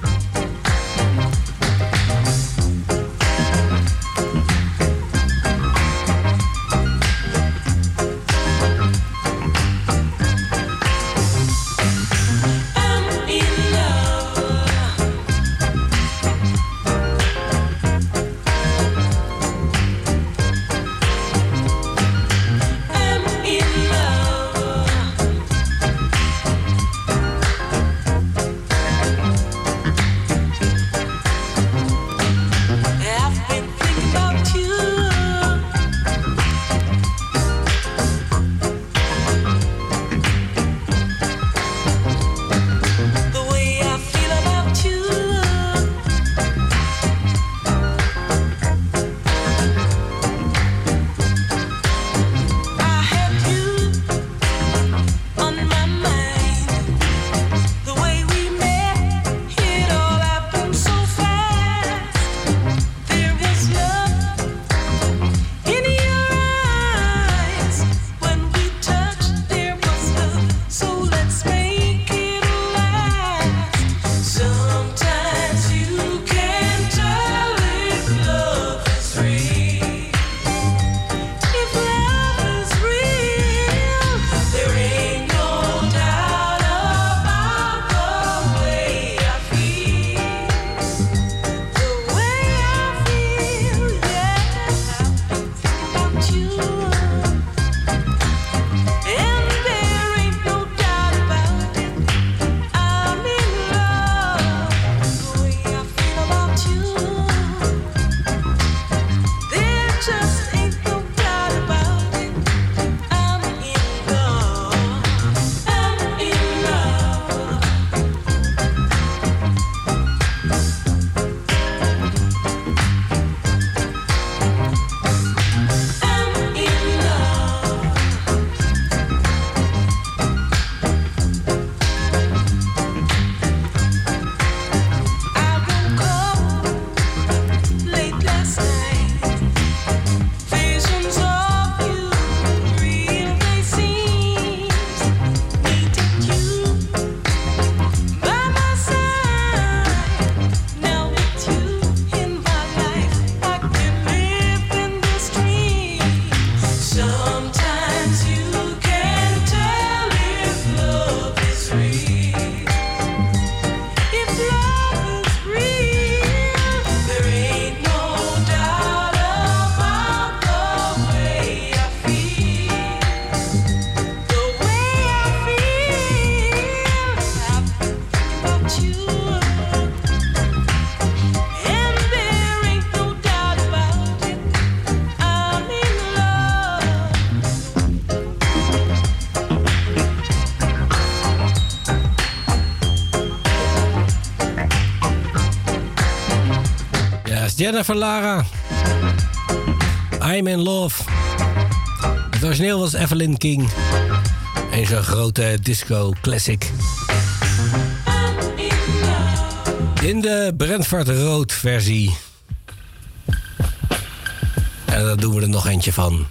Jennifer Lara. I'm in love. Het origineel was Evelyn King. En zo'n grote disco classic. In de Brentford Rood versie. En daar doen we er nog eentje van.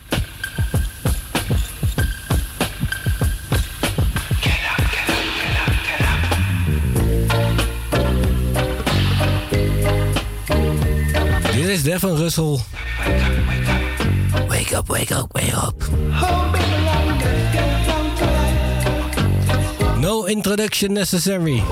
Devon Russell. Wake up, wake up, wake up. No introduction necessary.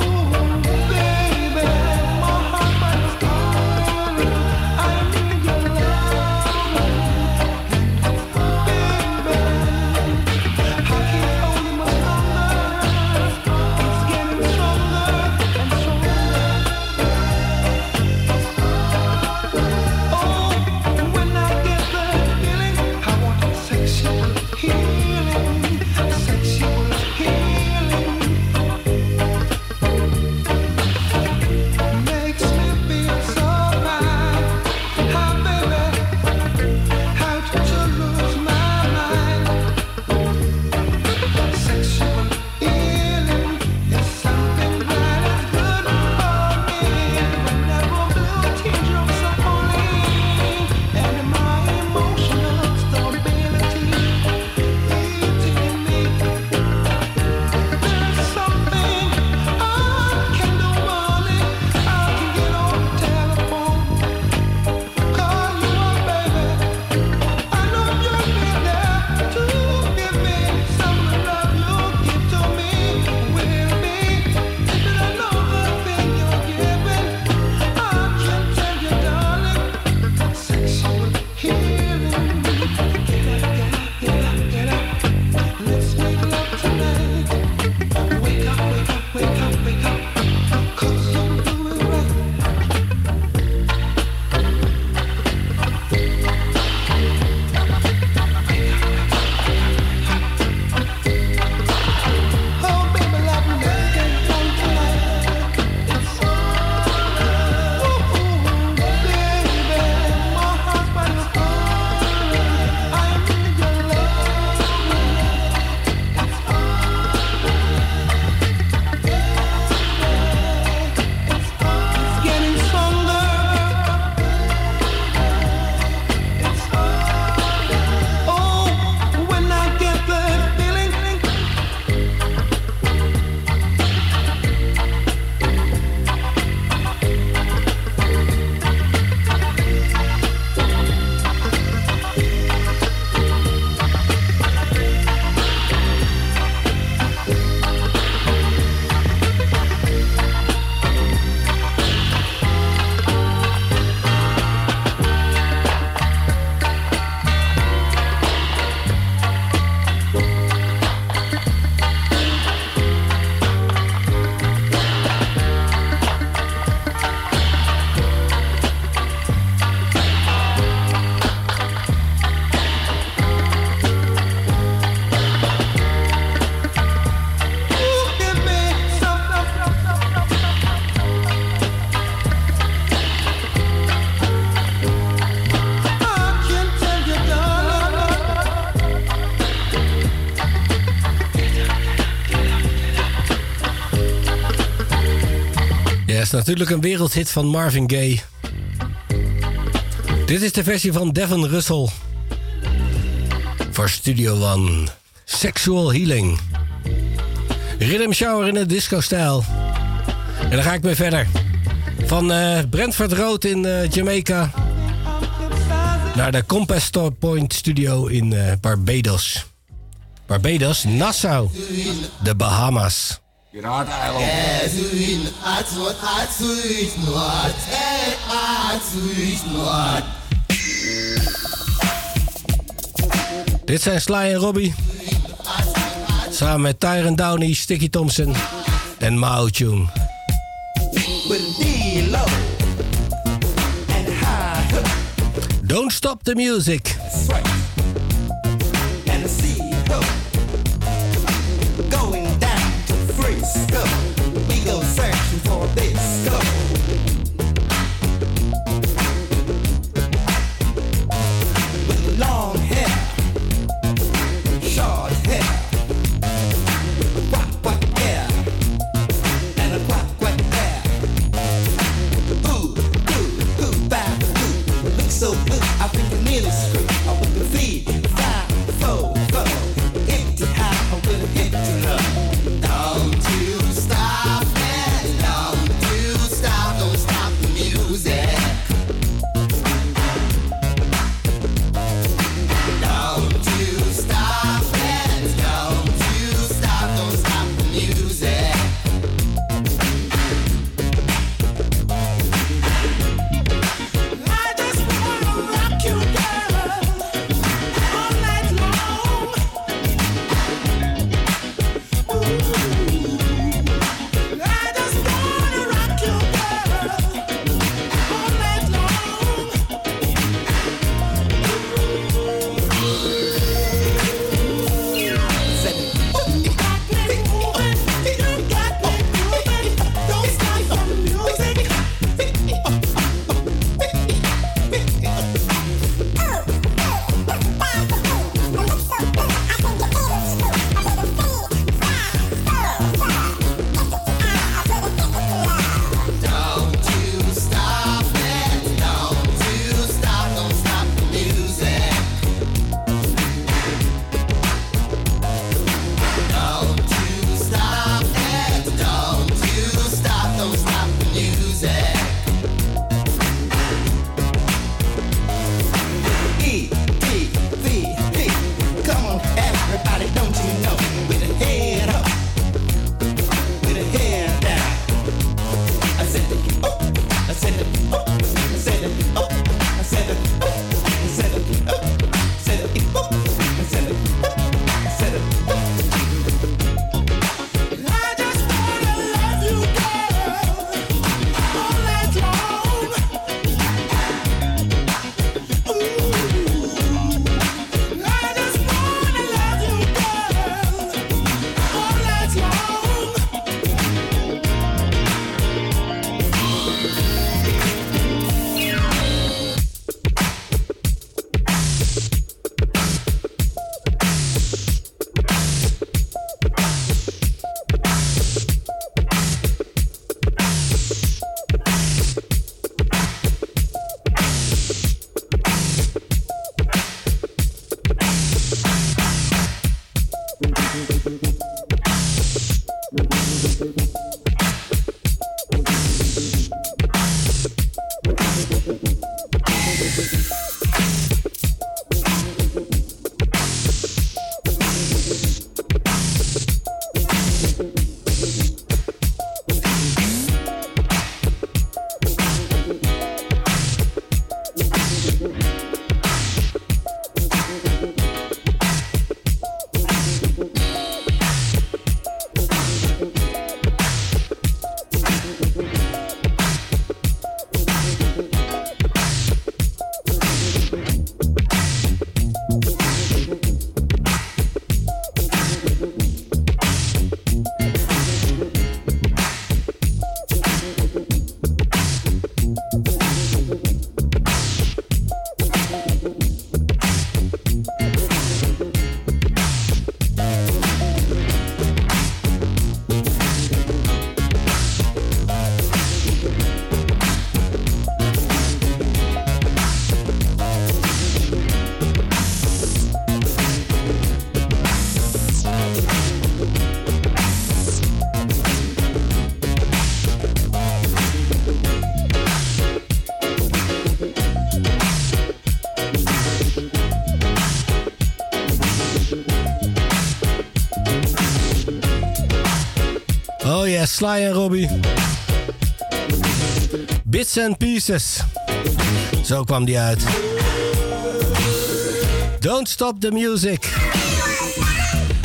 natuurlijk een wereldhit van Marvin Gaye. Dit is de versie van Devin Russell. Voor Studio One. Sexual Healing. Riddim Shower in het disco-stijl. En dan ga ik mee verder. Van eh, Brentford Road in eh, Jamaica... naar de Compass Point Studio in eh, Barbados. Barbados, Nassau, de Bahamas. Dit zijn Sly en Robbie. Samen met Tyron Downey, Sticky Thompson en Mao Chung. Don't stop the music. Sly en Robbie. Bits and Pieces. Zo kwam die uit. Don't stop the music.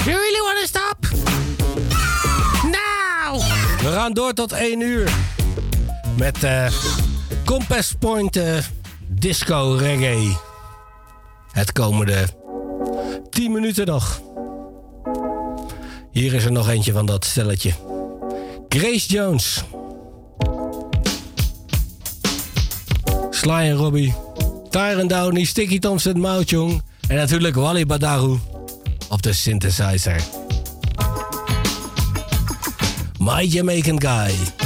You really wanna stop? Now! We gaan door tot 1 uur. Met eh Compass Point eh, Disco Reggae. Het komende 10 minuten nog. Hier is er nog eentje van dat stelletje. Grace Jones. Sly en Robbie. Tyron Downey, Sticky Thompson, Mouchung. En natuurlijk Wally Badaru op de synthesizer. My Jamaican Guy.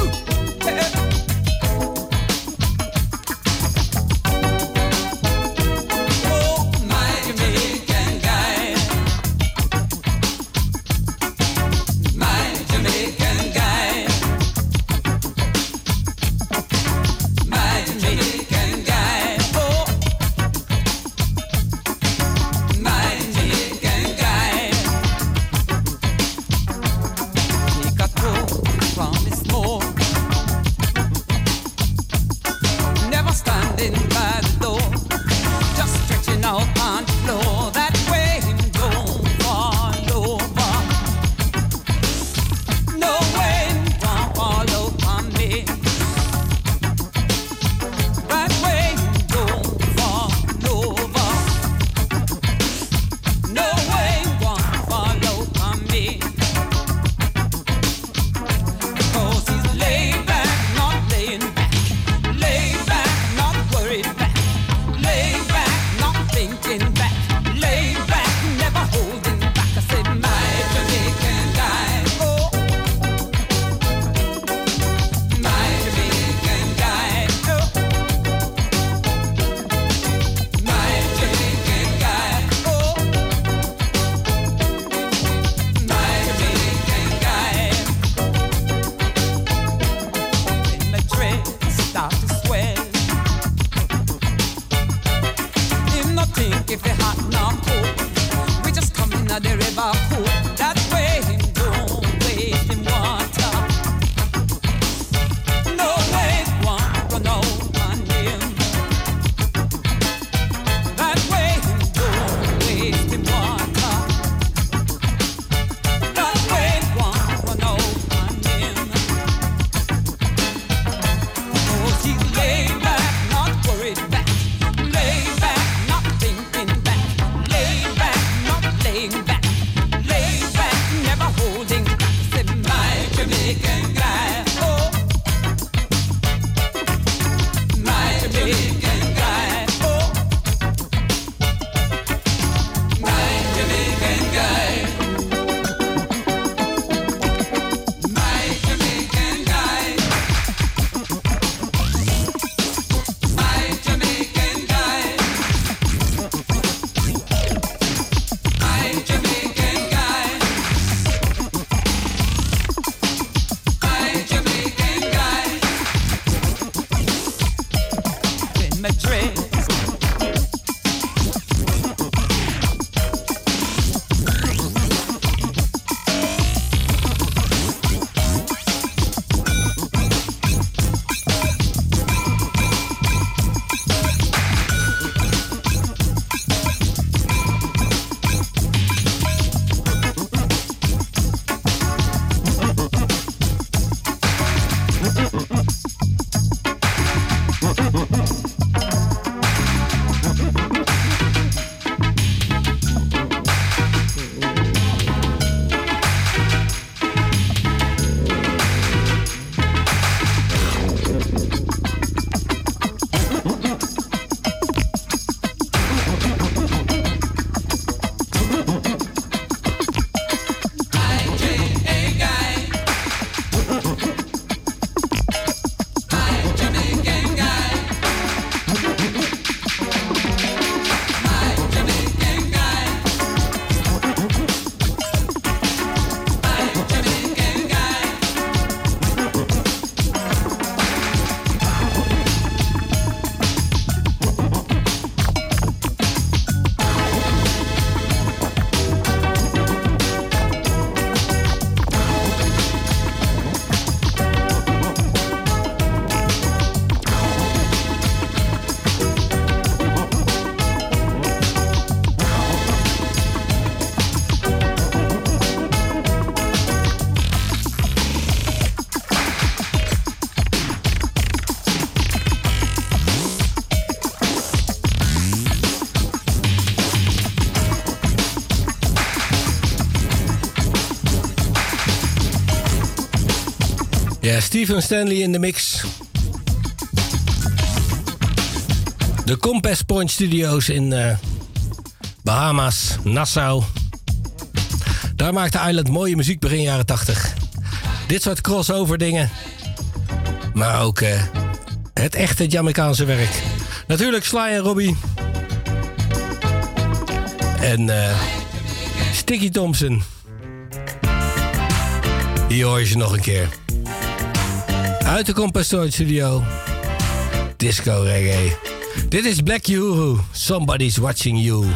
Madrid.
Ja, Stephen Stanley in de mix. De Compass Point Studios in eh, Bahamas, Nassau. Daar maakte Island mooie muziek begin jaren 80. Dit soort crossover dingen. Maar ook eh, het echte Jamaicaanse werk. Natuurlijk Sly en Robbie. En eh, Sticky Thompson. Hier hoor je ze nog een keer. Uit de Compass Point Studio. Disco reggae. Dit is Black Uhuru. Somebody's watching you.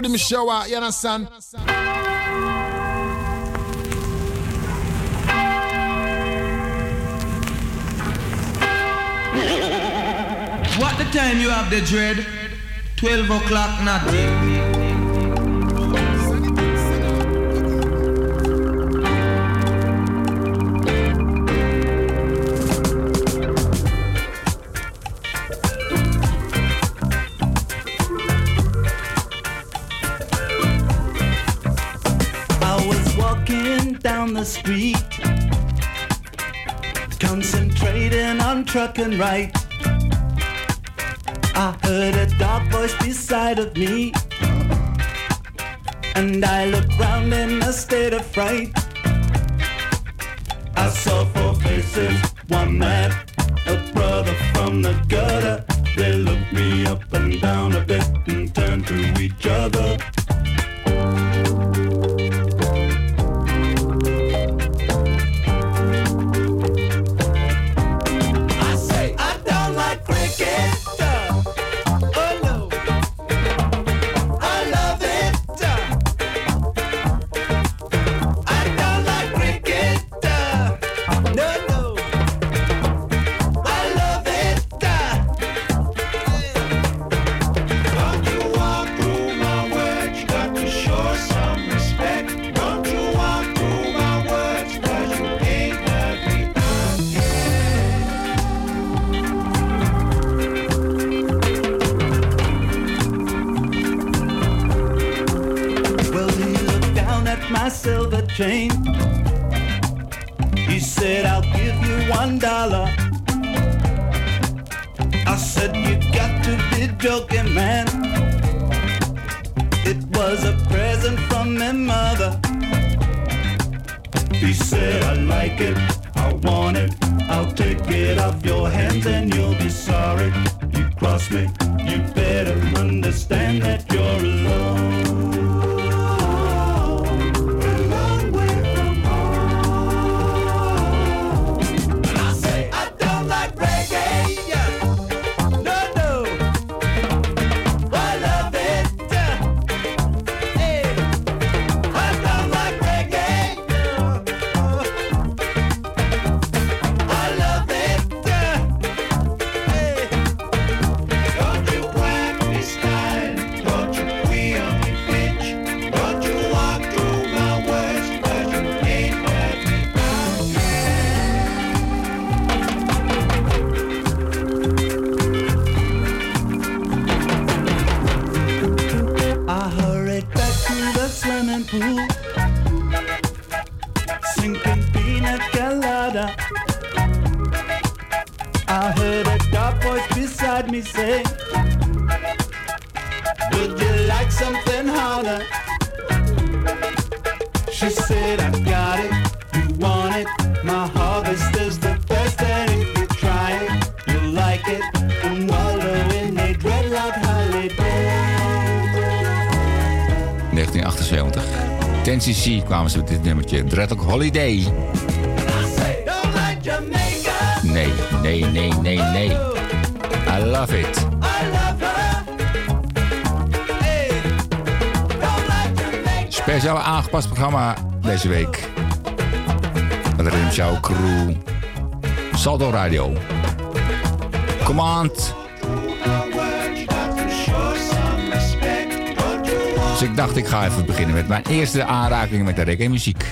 rhythm you understand? What the time you have
the
dread? 12 o'clock nothing.
trucking right. I heard a dark voice beside of me. And I looked round in a state of fright.
dames met dit nummertje. Dreadlock Holiday. Nee, nee, nee, nee, nee. I love it. Speciaal aangepast programma deze week. Van de Rimshow Crew. Saldo Radio. Command Dus ik dacht, ik ga even beginnen met mijn eerste aanraking met de reggae-muziek.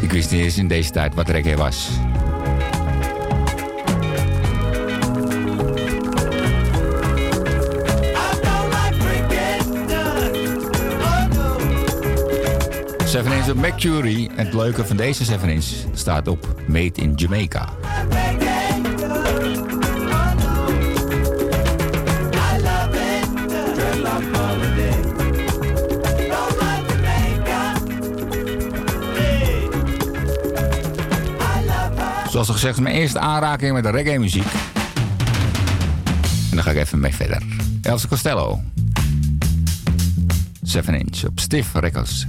Ik wist niet eens in deze tijd wat reggae was. Seven Inch op Mercury En het leuke van deze Seven Inch staat op Made in Jamaica. Zoals al gezegd, mijn eerste aanraking met de reggae muziek. En dan ga ik even mee verder. Elsa Costello. 7 inch op Stiff Records.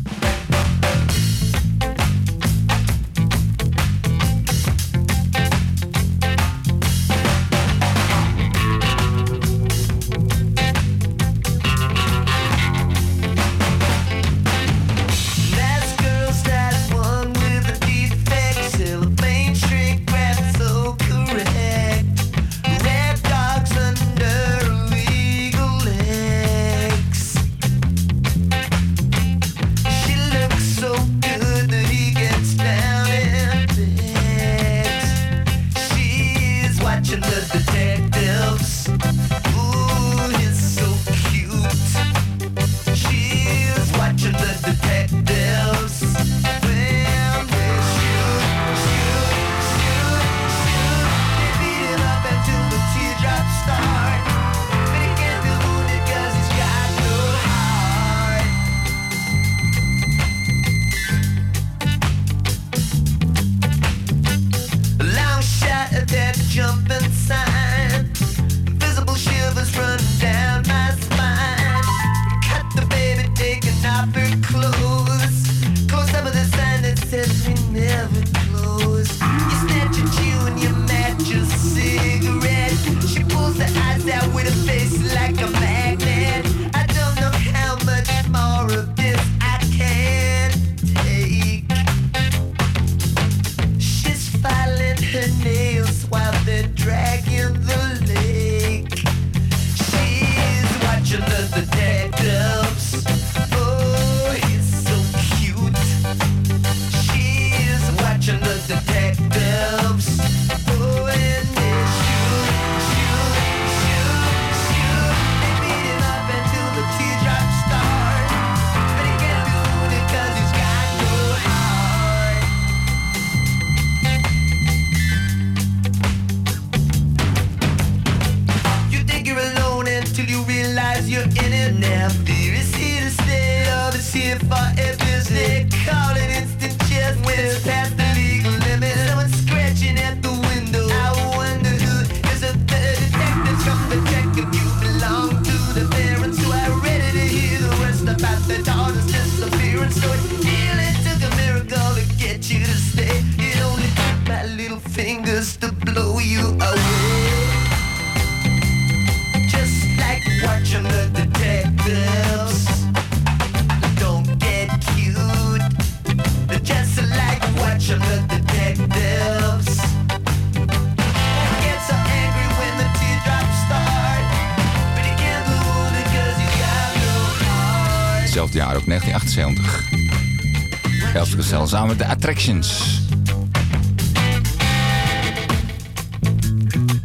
samen met de Attractions.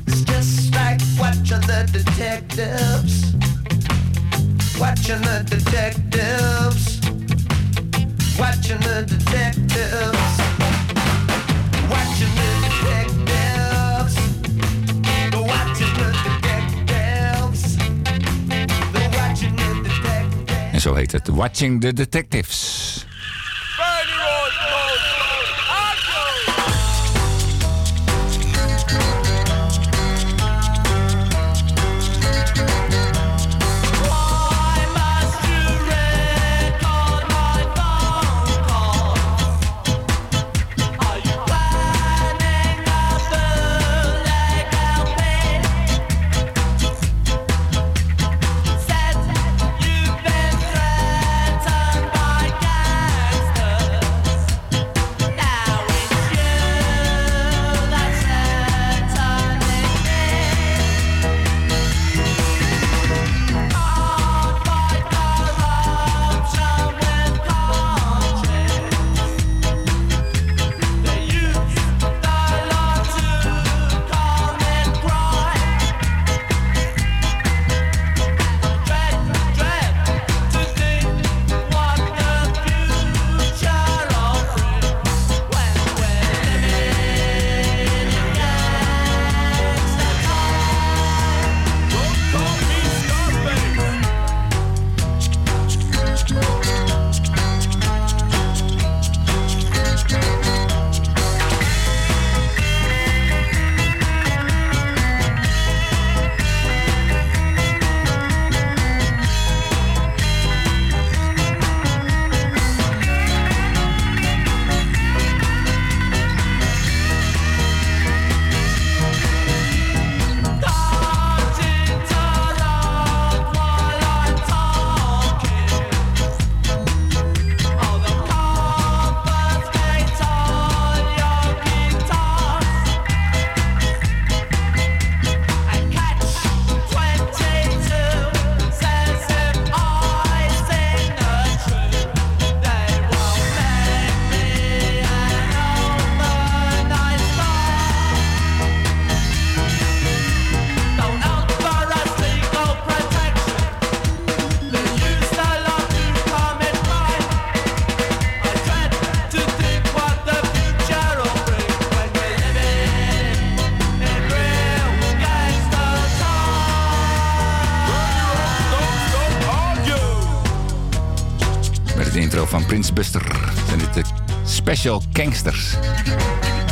It's just like watching the detectives. Watching the detectives. Watching the detectives.
En zo heet het Watching the Detectives.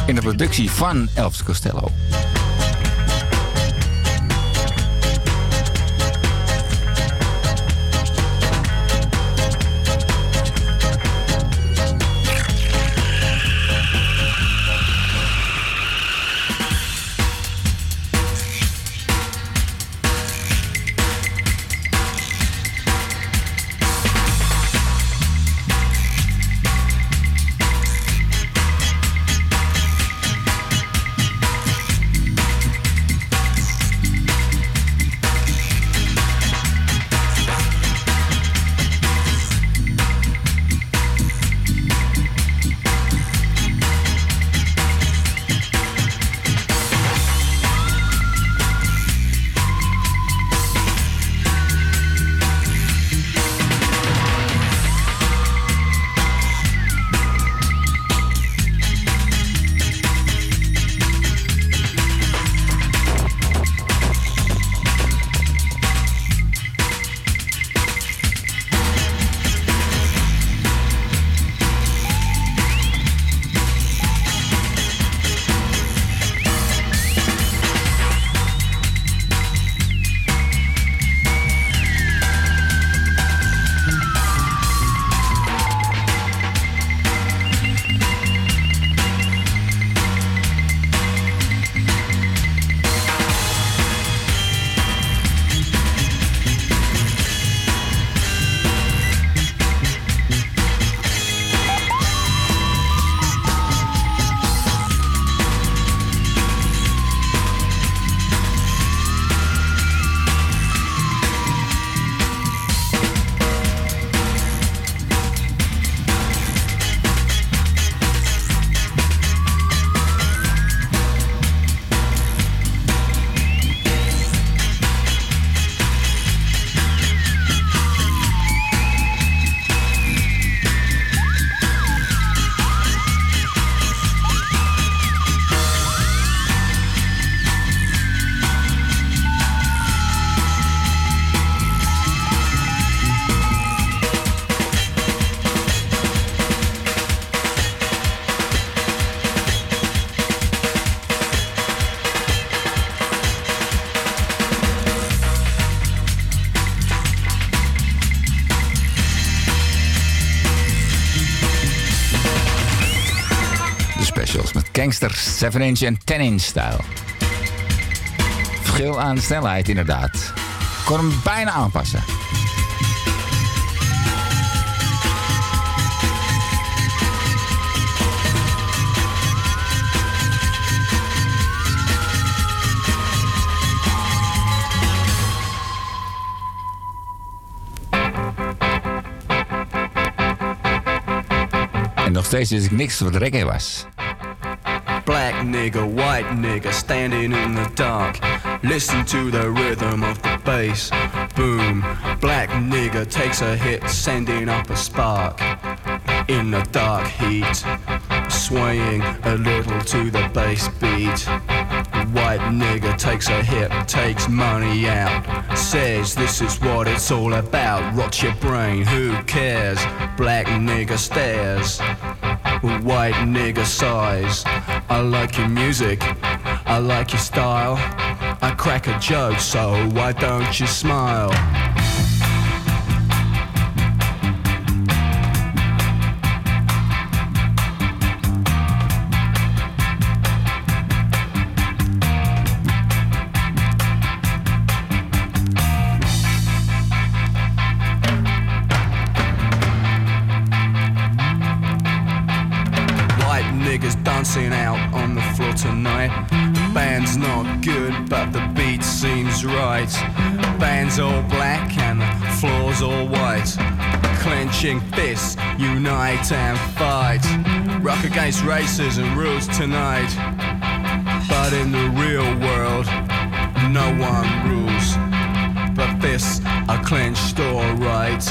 in de productie van Elvis Costello. 7 inch en 10 inch stijl. Verschil aan snelheid inderdaad. Kon hem bijna aanpassen. En nog steeds is ik niks wat reggae was.
Nigga, white nigga, standing in the dark. Listen to the rhythm of the bass. Boom. Black nigga takes a hit, sending up a spark. In the dark heat, swaying a little to the bass beat. White nigga takes a hit, takes money out. Says this is what it's all about. Rot your brain, who cares? Black nigga stares. White nigga sighs. I like your music, I like your style. I crack a joke, so why don't you smile? Floor tonight. Band's not good, but the beat seems right. Band's all black and the floor's all white. Clenching fists, unite and fight. Rock against racism rules tonight. But in the real world, no one rules. But fists are clenched alright.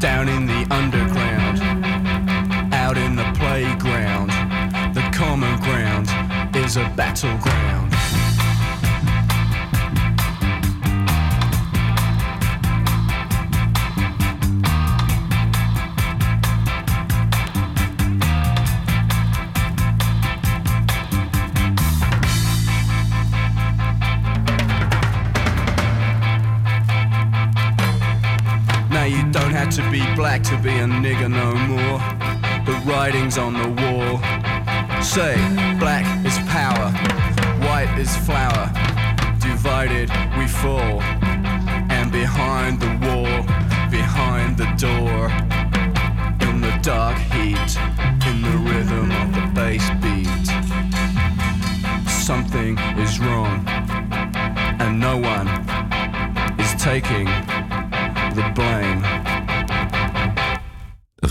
Down in the is a battleground. Now you don't have to be black to be a nigger no more. The writing's on the wall. Say, black is power, white is flower. Divided we fall. And behind the wall, behind the door, in the dark heat, in the rhythm of the bass beat, something is wrong, and no one is taking the blame.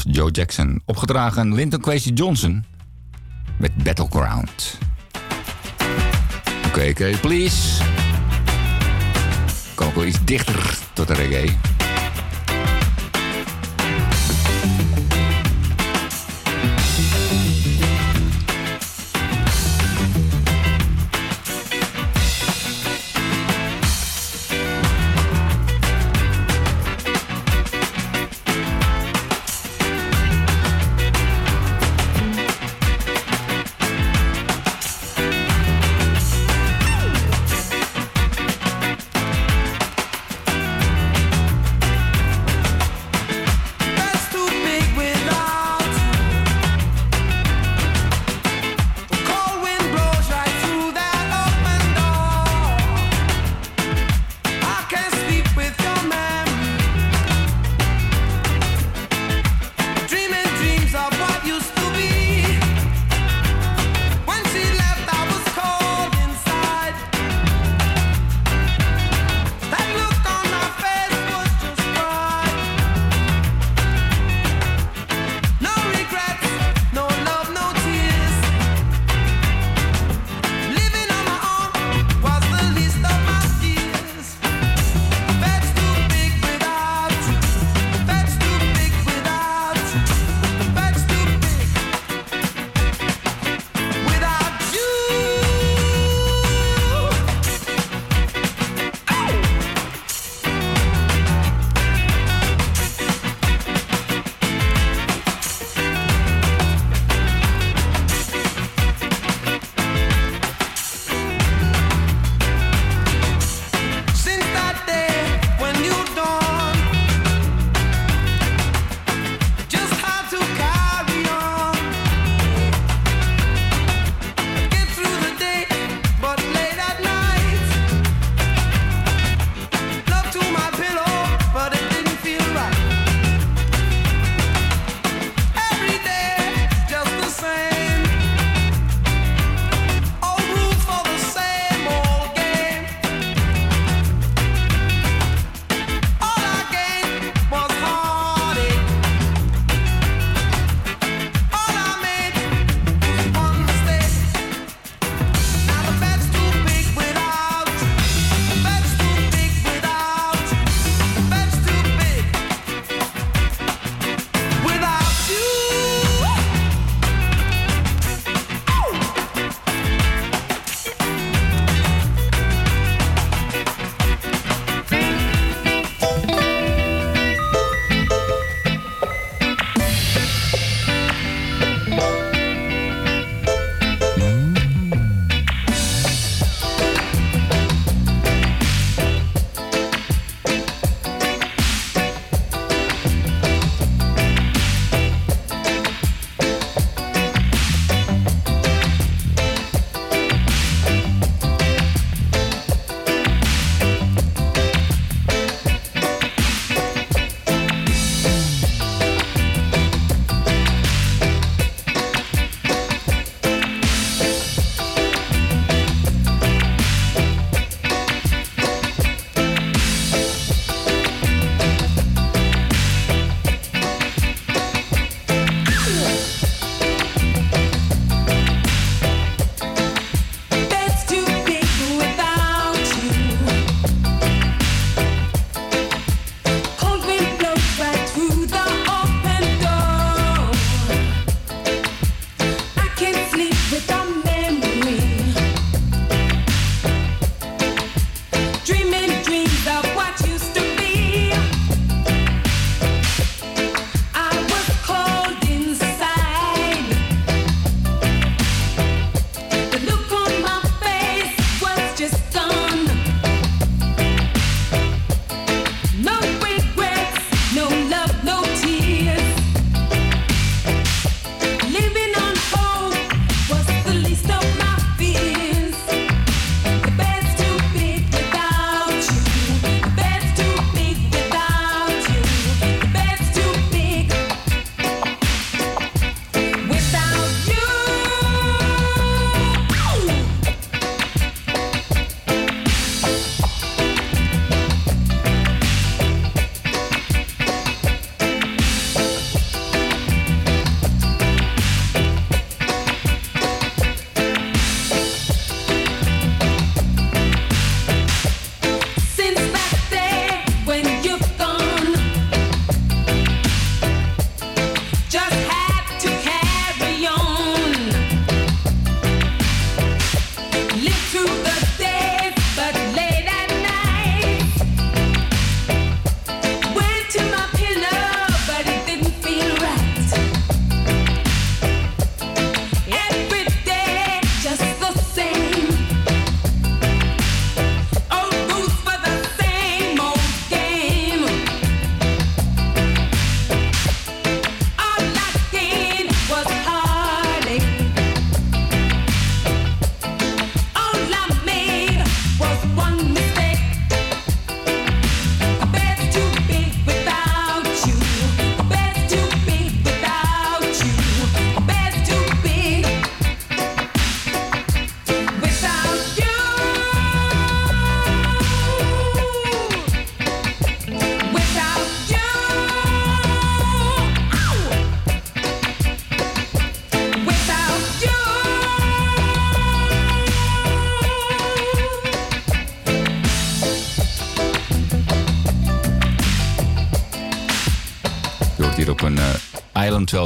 Joe Jackson. Opgedragen Linton Kwesi Johnson. Met Battleground. Oké, oké, please. Kom ook wel iets dichter tot de reggae.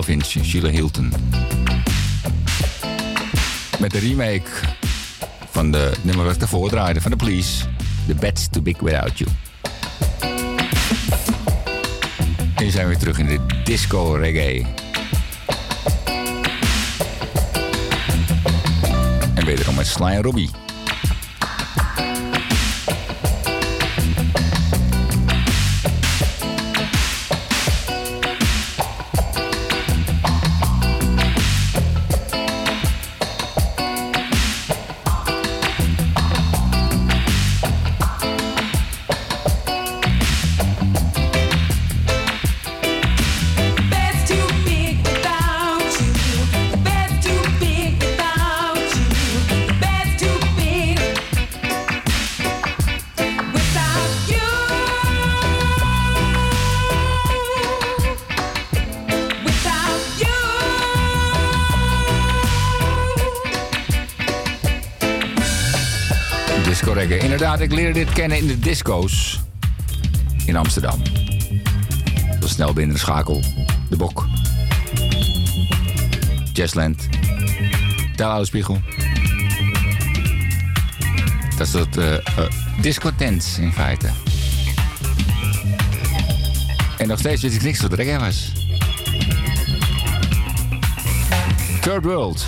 12 inch, Sheila Hilton. Met de remake van de nummer wat ik daarvoor draaide, van de Police. The Bed's Too Big Without You. En zijn we terug in de disco reggae. En wederom met Sly en Robbie. Ik leerde dit kennen in de disco's in Amsterdam. Zo snel binnen de schakel. De Bok. Jazzland. Telhoude Spiegel. Dat is dat eh eh, discotents in feite. En nog steeds wist ik niks wat reggae was. Third World.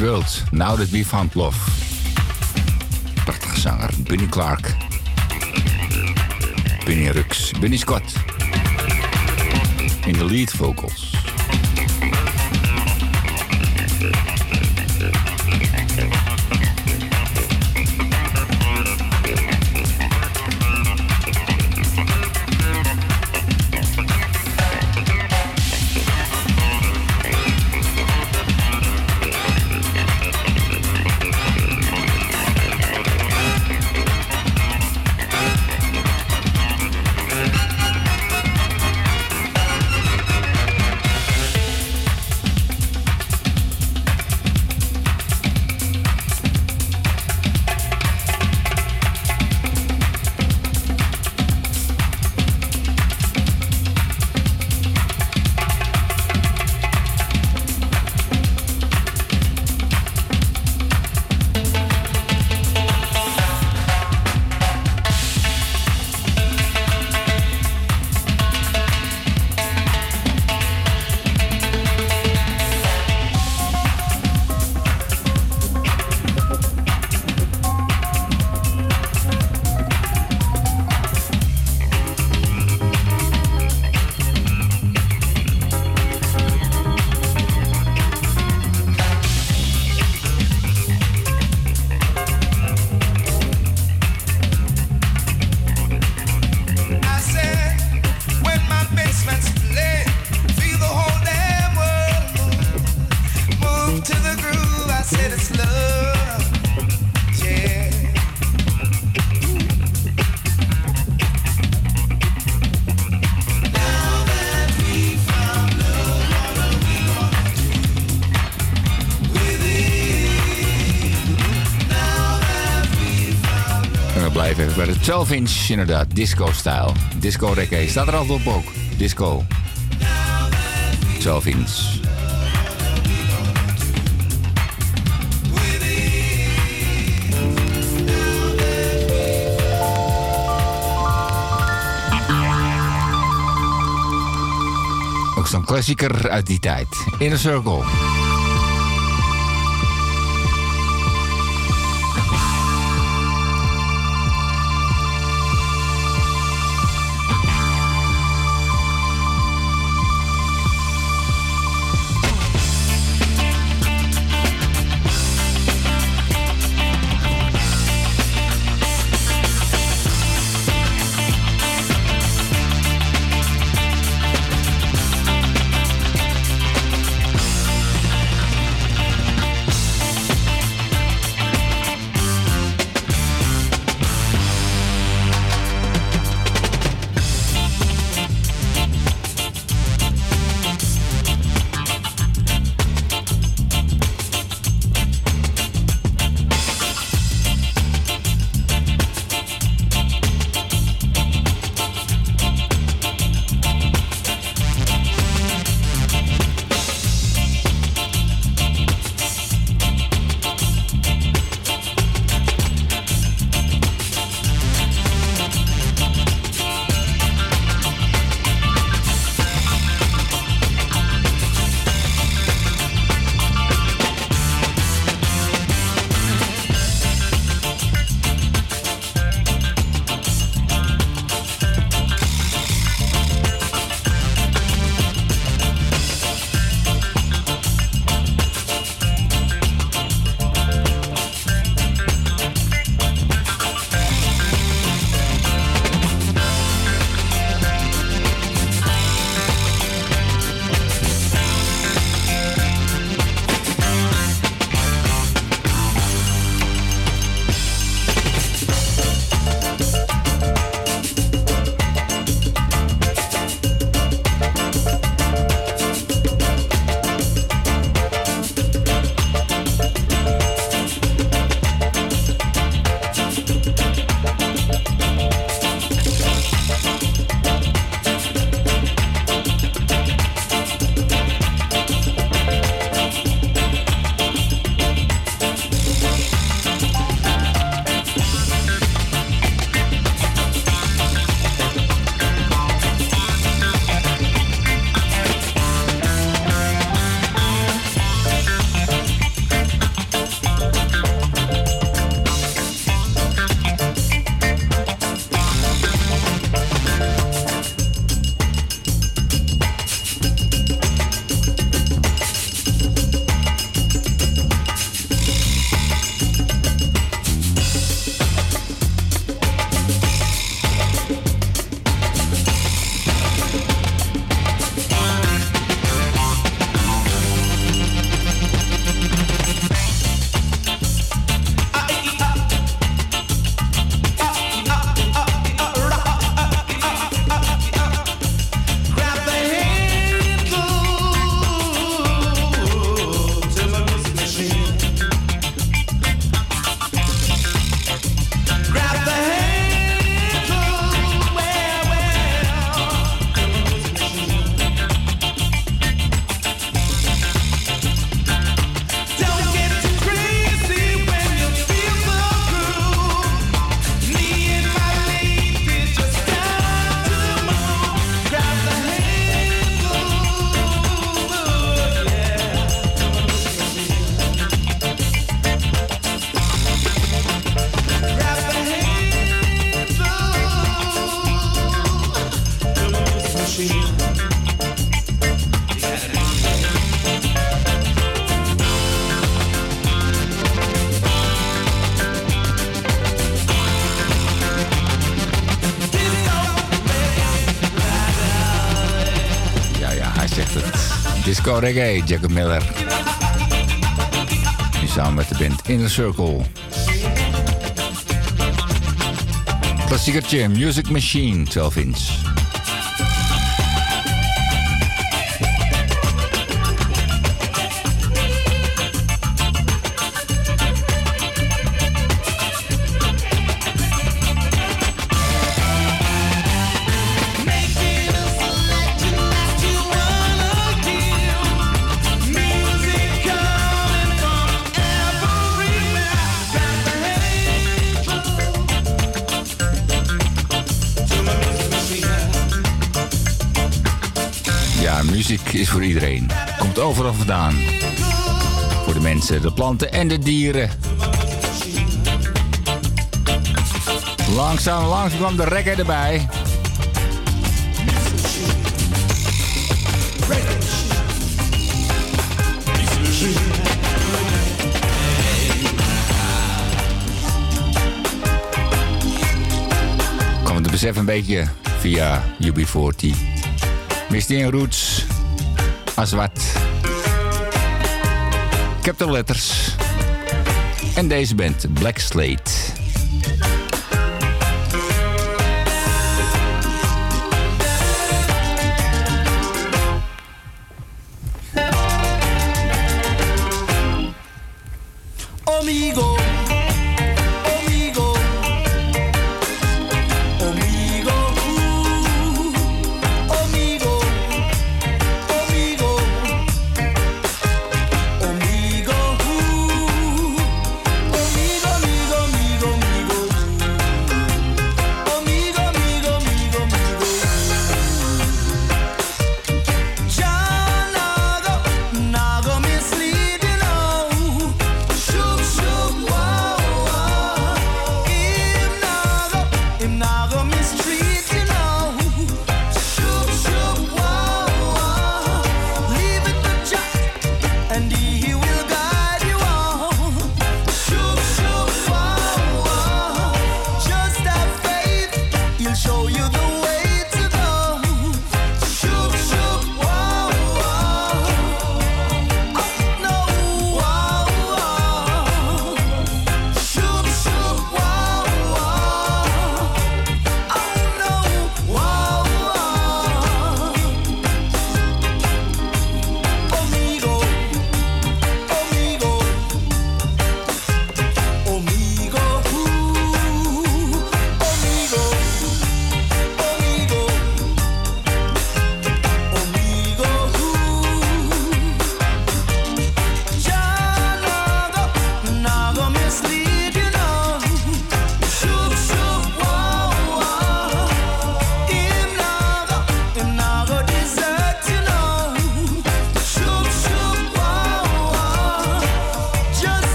World, Now That We Found Love. Prachtige zanger, Bunny Clark. Bunny Rux, Bunny Scott. In de lead vocals. 12 inch, inderdaad, disco-stijl. Disco reggae, staat er altijd op ook. Disco. 12 inch. Ook zo'n klassieker uit die tijd. Inner Circle. Reggae, Jacob Miller. Nu samen met de band Inner Circle. Klassiekertje Music Machine 12 inch. overal vandaan. Voor de mensen, de planten en de dieren. Langzaam, langzaam kwam de rekker erbij. Kom het besef een beetje via UB40. Missing Roots, Aswat. Captain Letters. En deze band, Black Slate.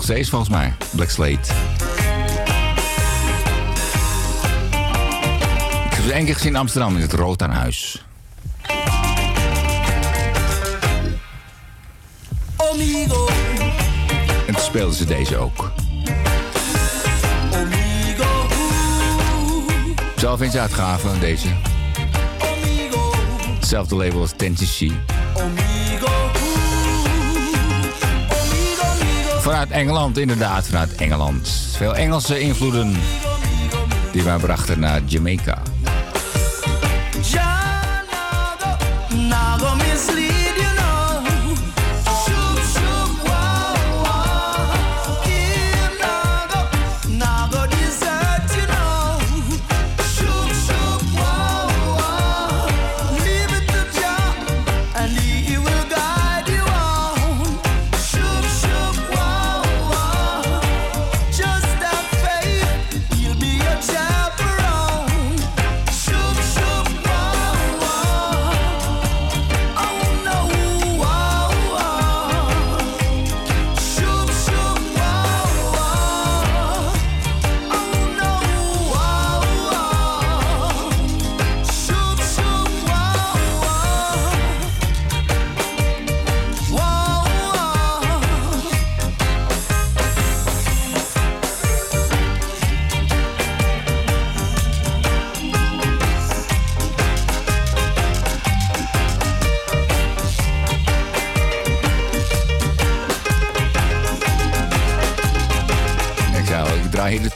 nog steeds volgens mij. Black Slate. Ik heb het één keer gezien in Amsterdam in het
Rotanhuis.
En toen speelden ze deze ook. Zelf eens uitgaven, deze. Hetzelfde label als Tennessee. Vanuit Engeland, inderdaad, vanuit Engeland. Veel Engelse invloeden die mij brachten naar Jamaica.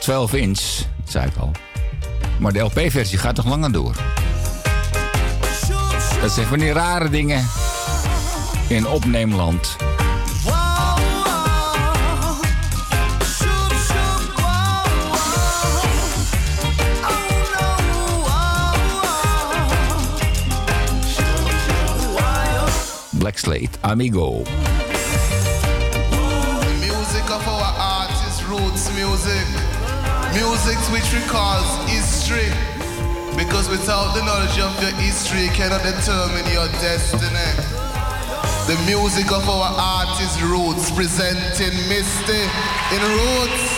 12 inch, zei ik al. Maar de LP-versie gaat nog langer door. Dat zijn van die rare dingen in opneemland. Black Slate, Amigo.
Music of our art is roots music. Music which recalls history. Because without the knowledge of your history, you cannot determine your destiny. The music of our art is roots, presenting Misty in roots. Roots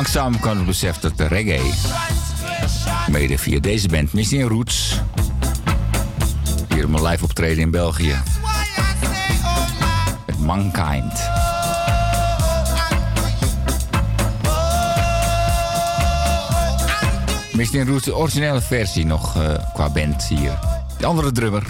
Langzaam kan het besef dat de reggae, mede via deze band, Missing Roots, hier een live optreden in België, met Mankind. Missing Roots, de originele versie nog eh, qua band hier. De andere drummer,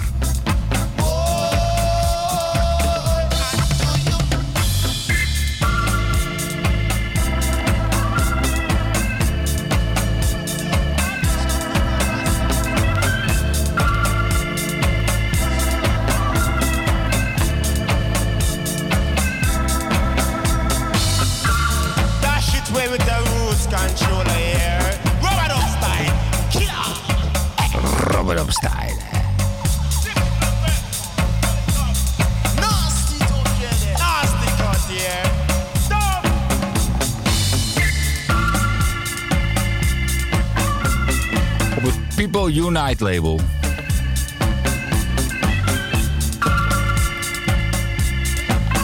Unite label.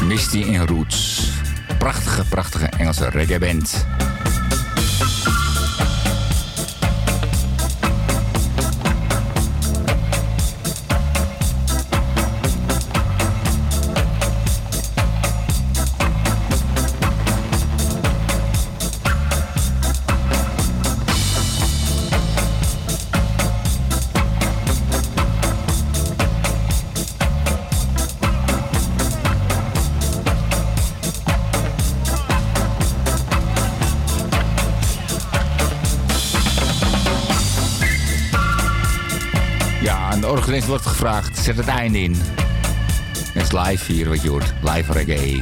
Misty in Roots. Prachtige, prachtige Engelse reggae band. Organist wordt gevraagd, zet het einde in. Het is live hier wat je hoort, live reggae.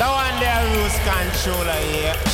One there rules controller here.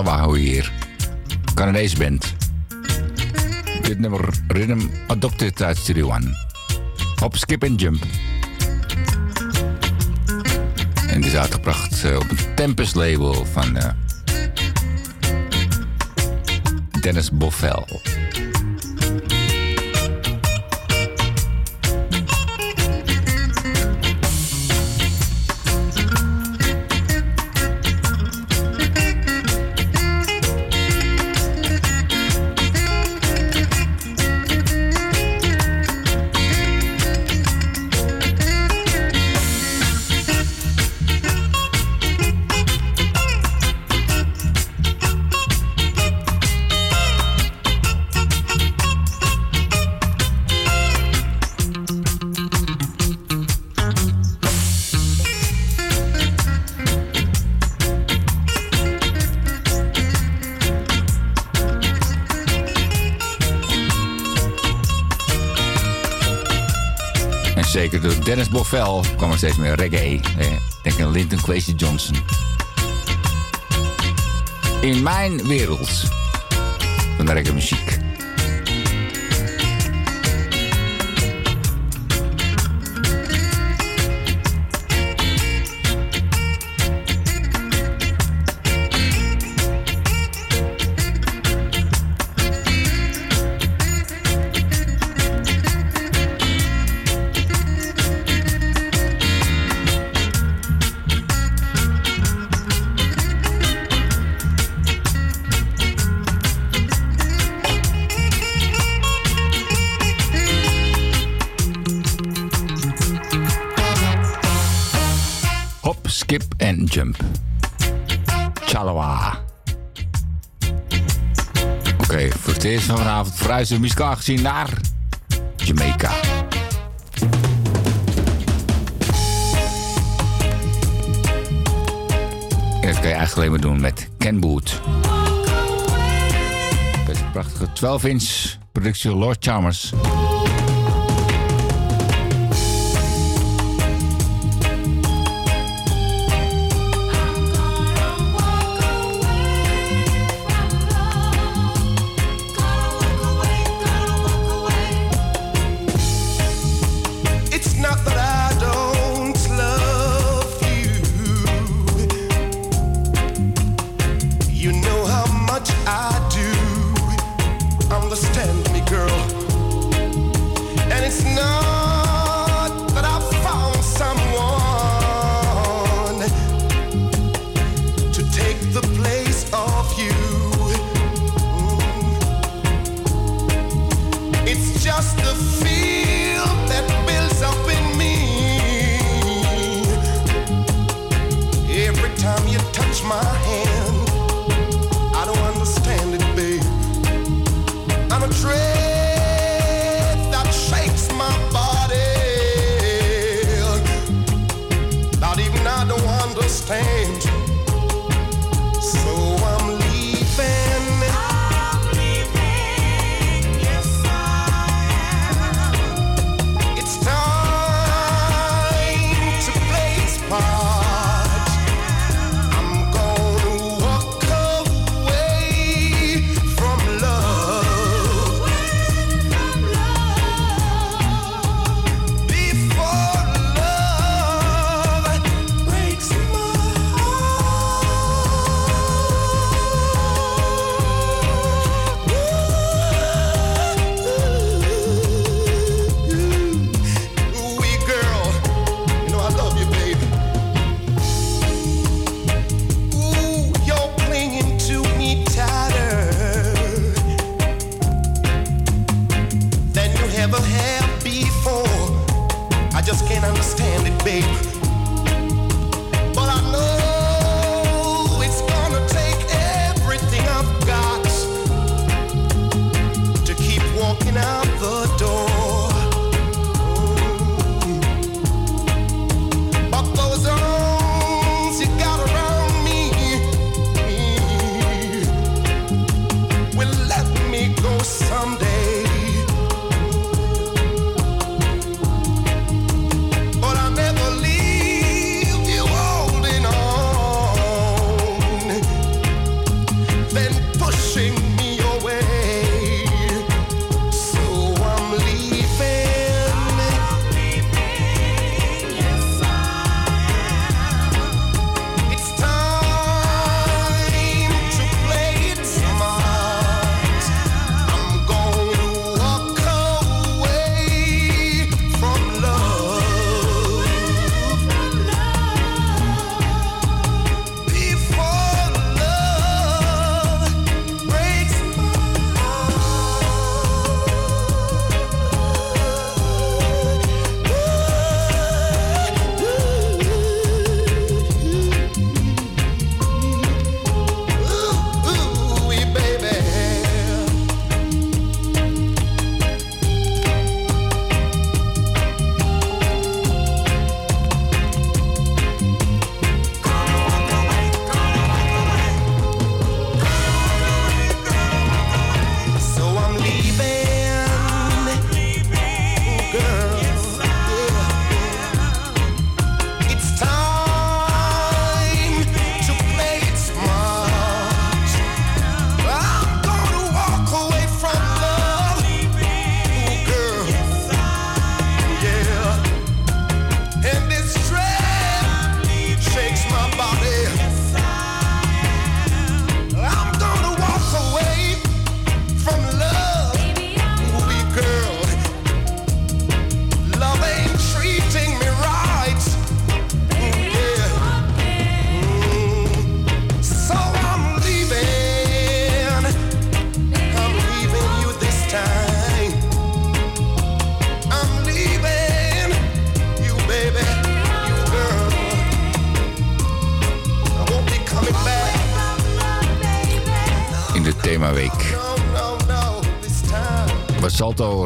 Chalawaho hier. Canadese band. Dit nummer Rhythm Adopted uit Studio One. Hop, skip en jump. En die is uitgebracht eh, op het Tempest label van eh, Dennis Boffel. Bovell kwam er steeds meer reggae. Eh, denk aan Linton Kwesi Johnson. In mijn wereld van de reggae muziek. Jump. Chalawa. Oké, voor het eerst van vanavond verhuizen we muzikaal gezien naar Jamaica. En dat kan je eigenlijk alleen maar doen met Ken Boot. Deze prachtige 12-inch productie Lord Chalmers.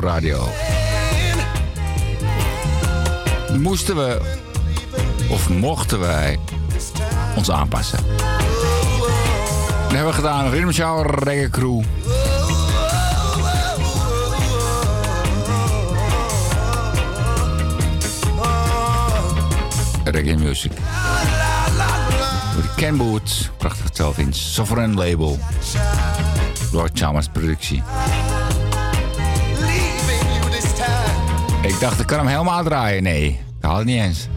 Radio. Moesten we, of mochten wij, ons aanpassen? Dat hebben we gedaan. Rhythm Shower Reggae Crew. Reggae Music. Ken Boots. Prachtig zelf in. Sovereign Label. Lord Chalmers productie. Ik dacht, ik kan hem helemaal draaien. Nee, dat had het niet eens.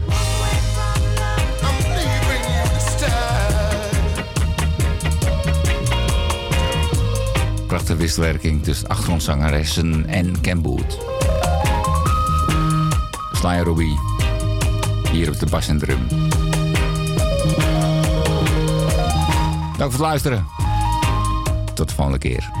Prachtige wisselwerking tussen achtergrondzangeressen en Ken Boot. Sly Ruby. Hier op de bas en drum. Dank voor het luisteren. Tot de volgende keer.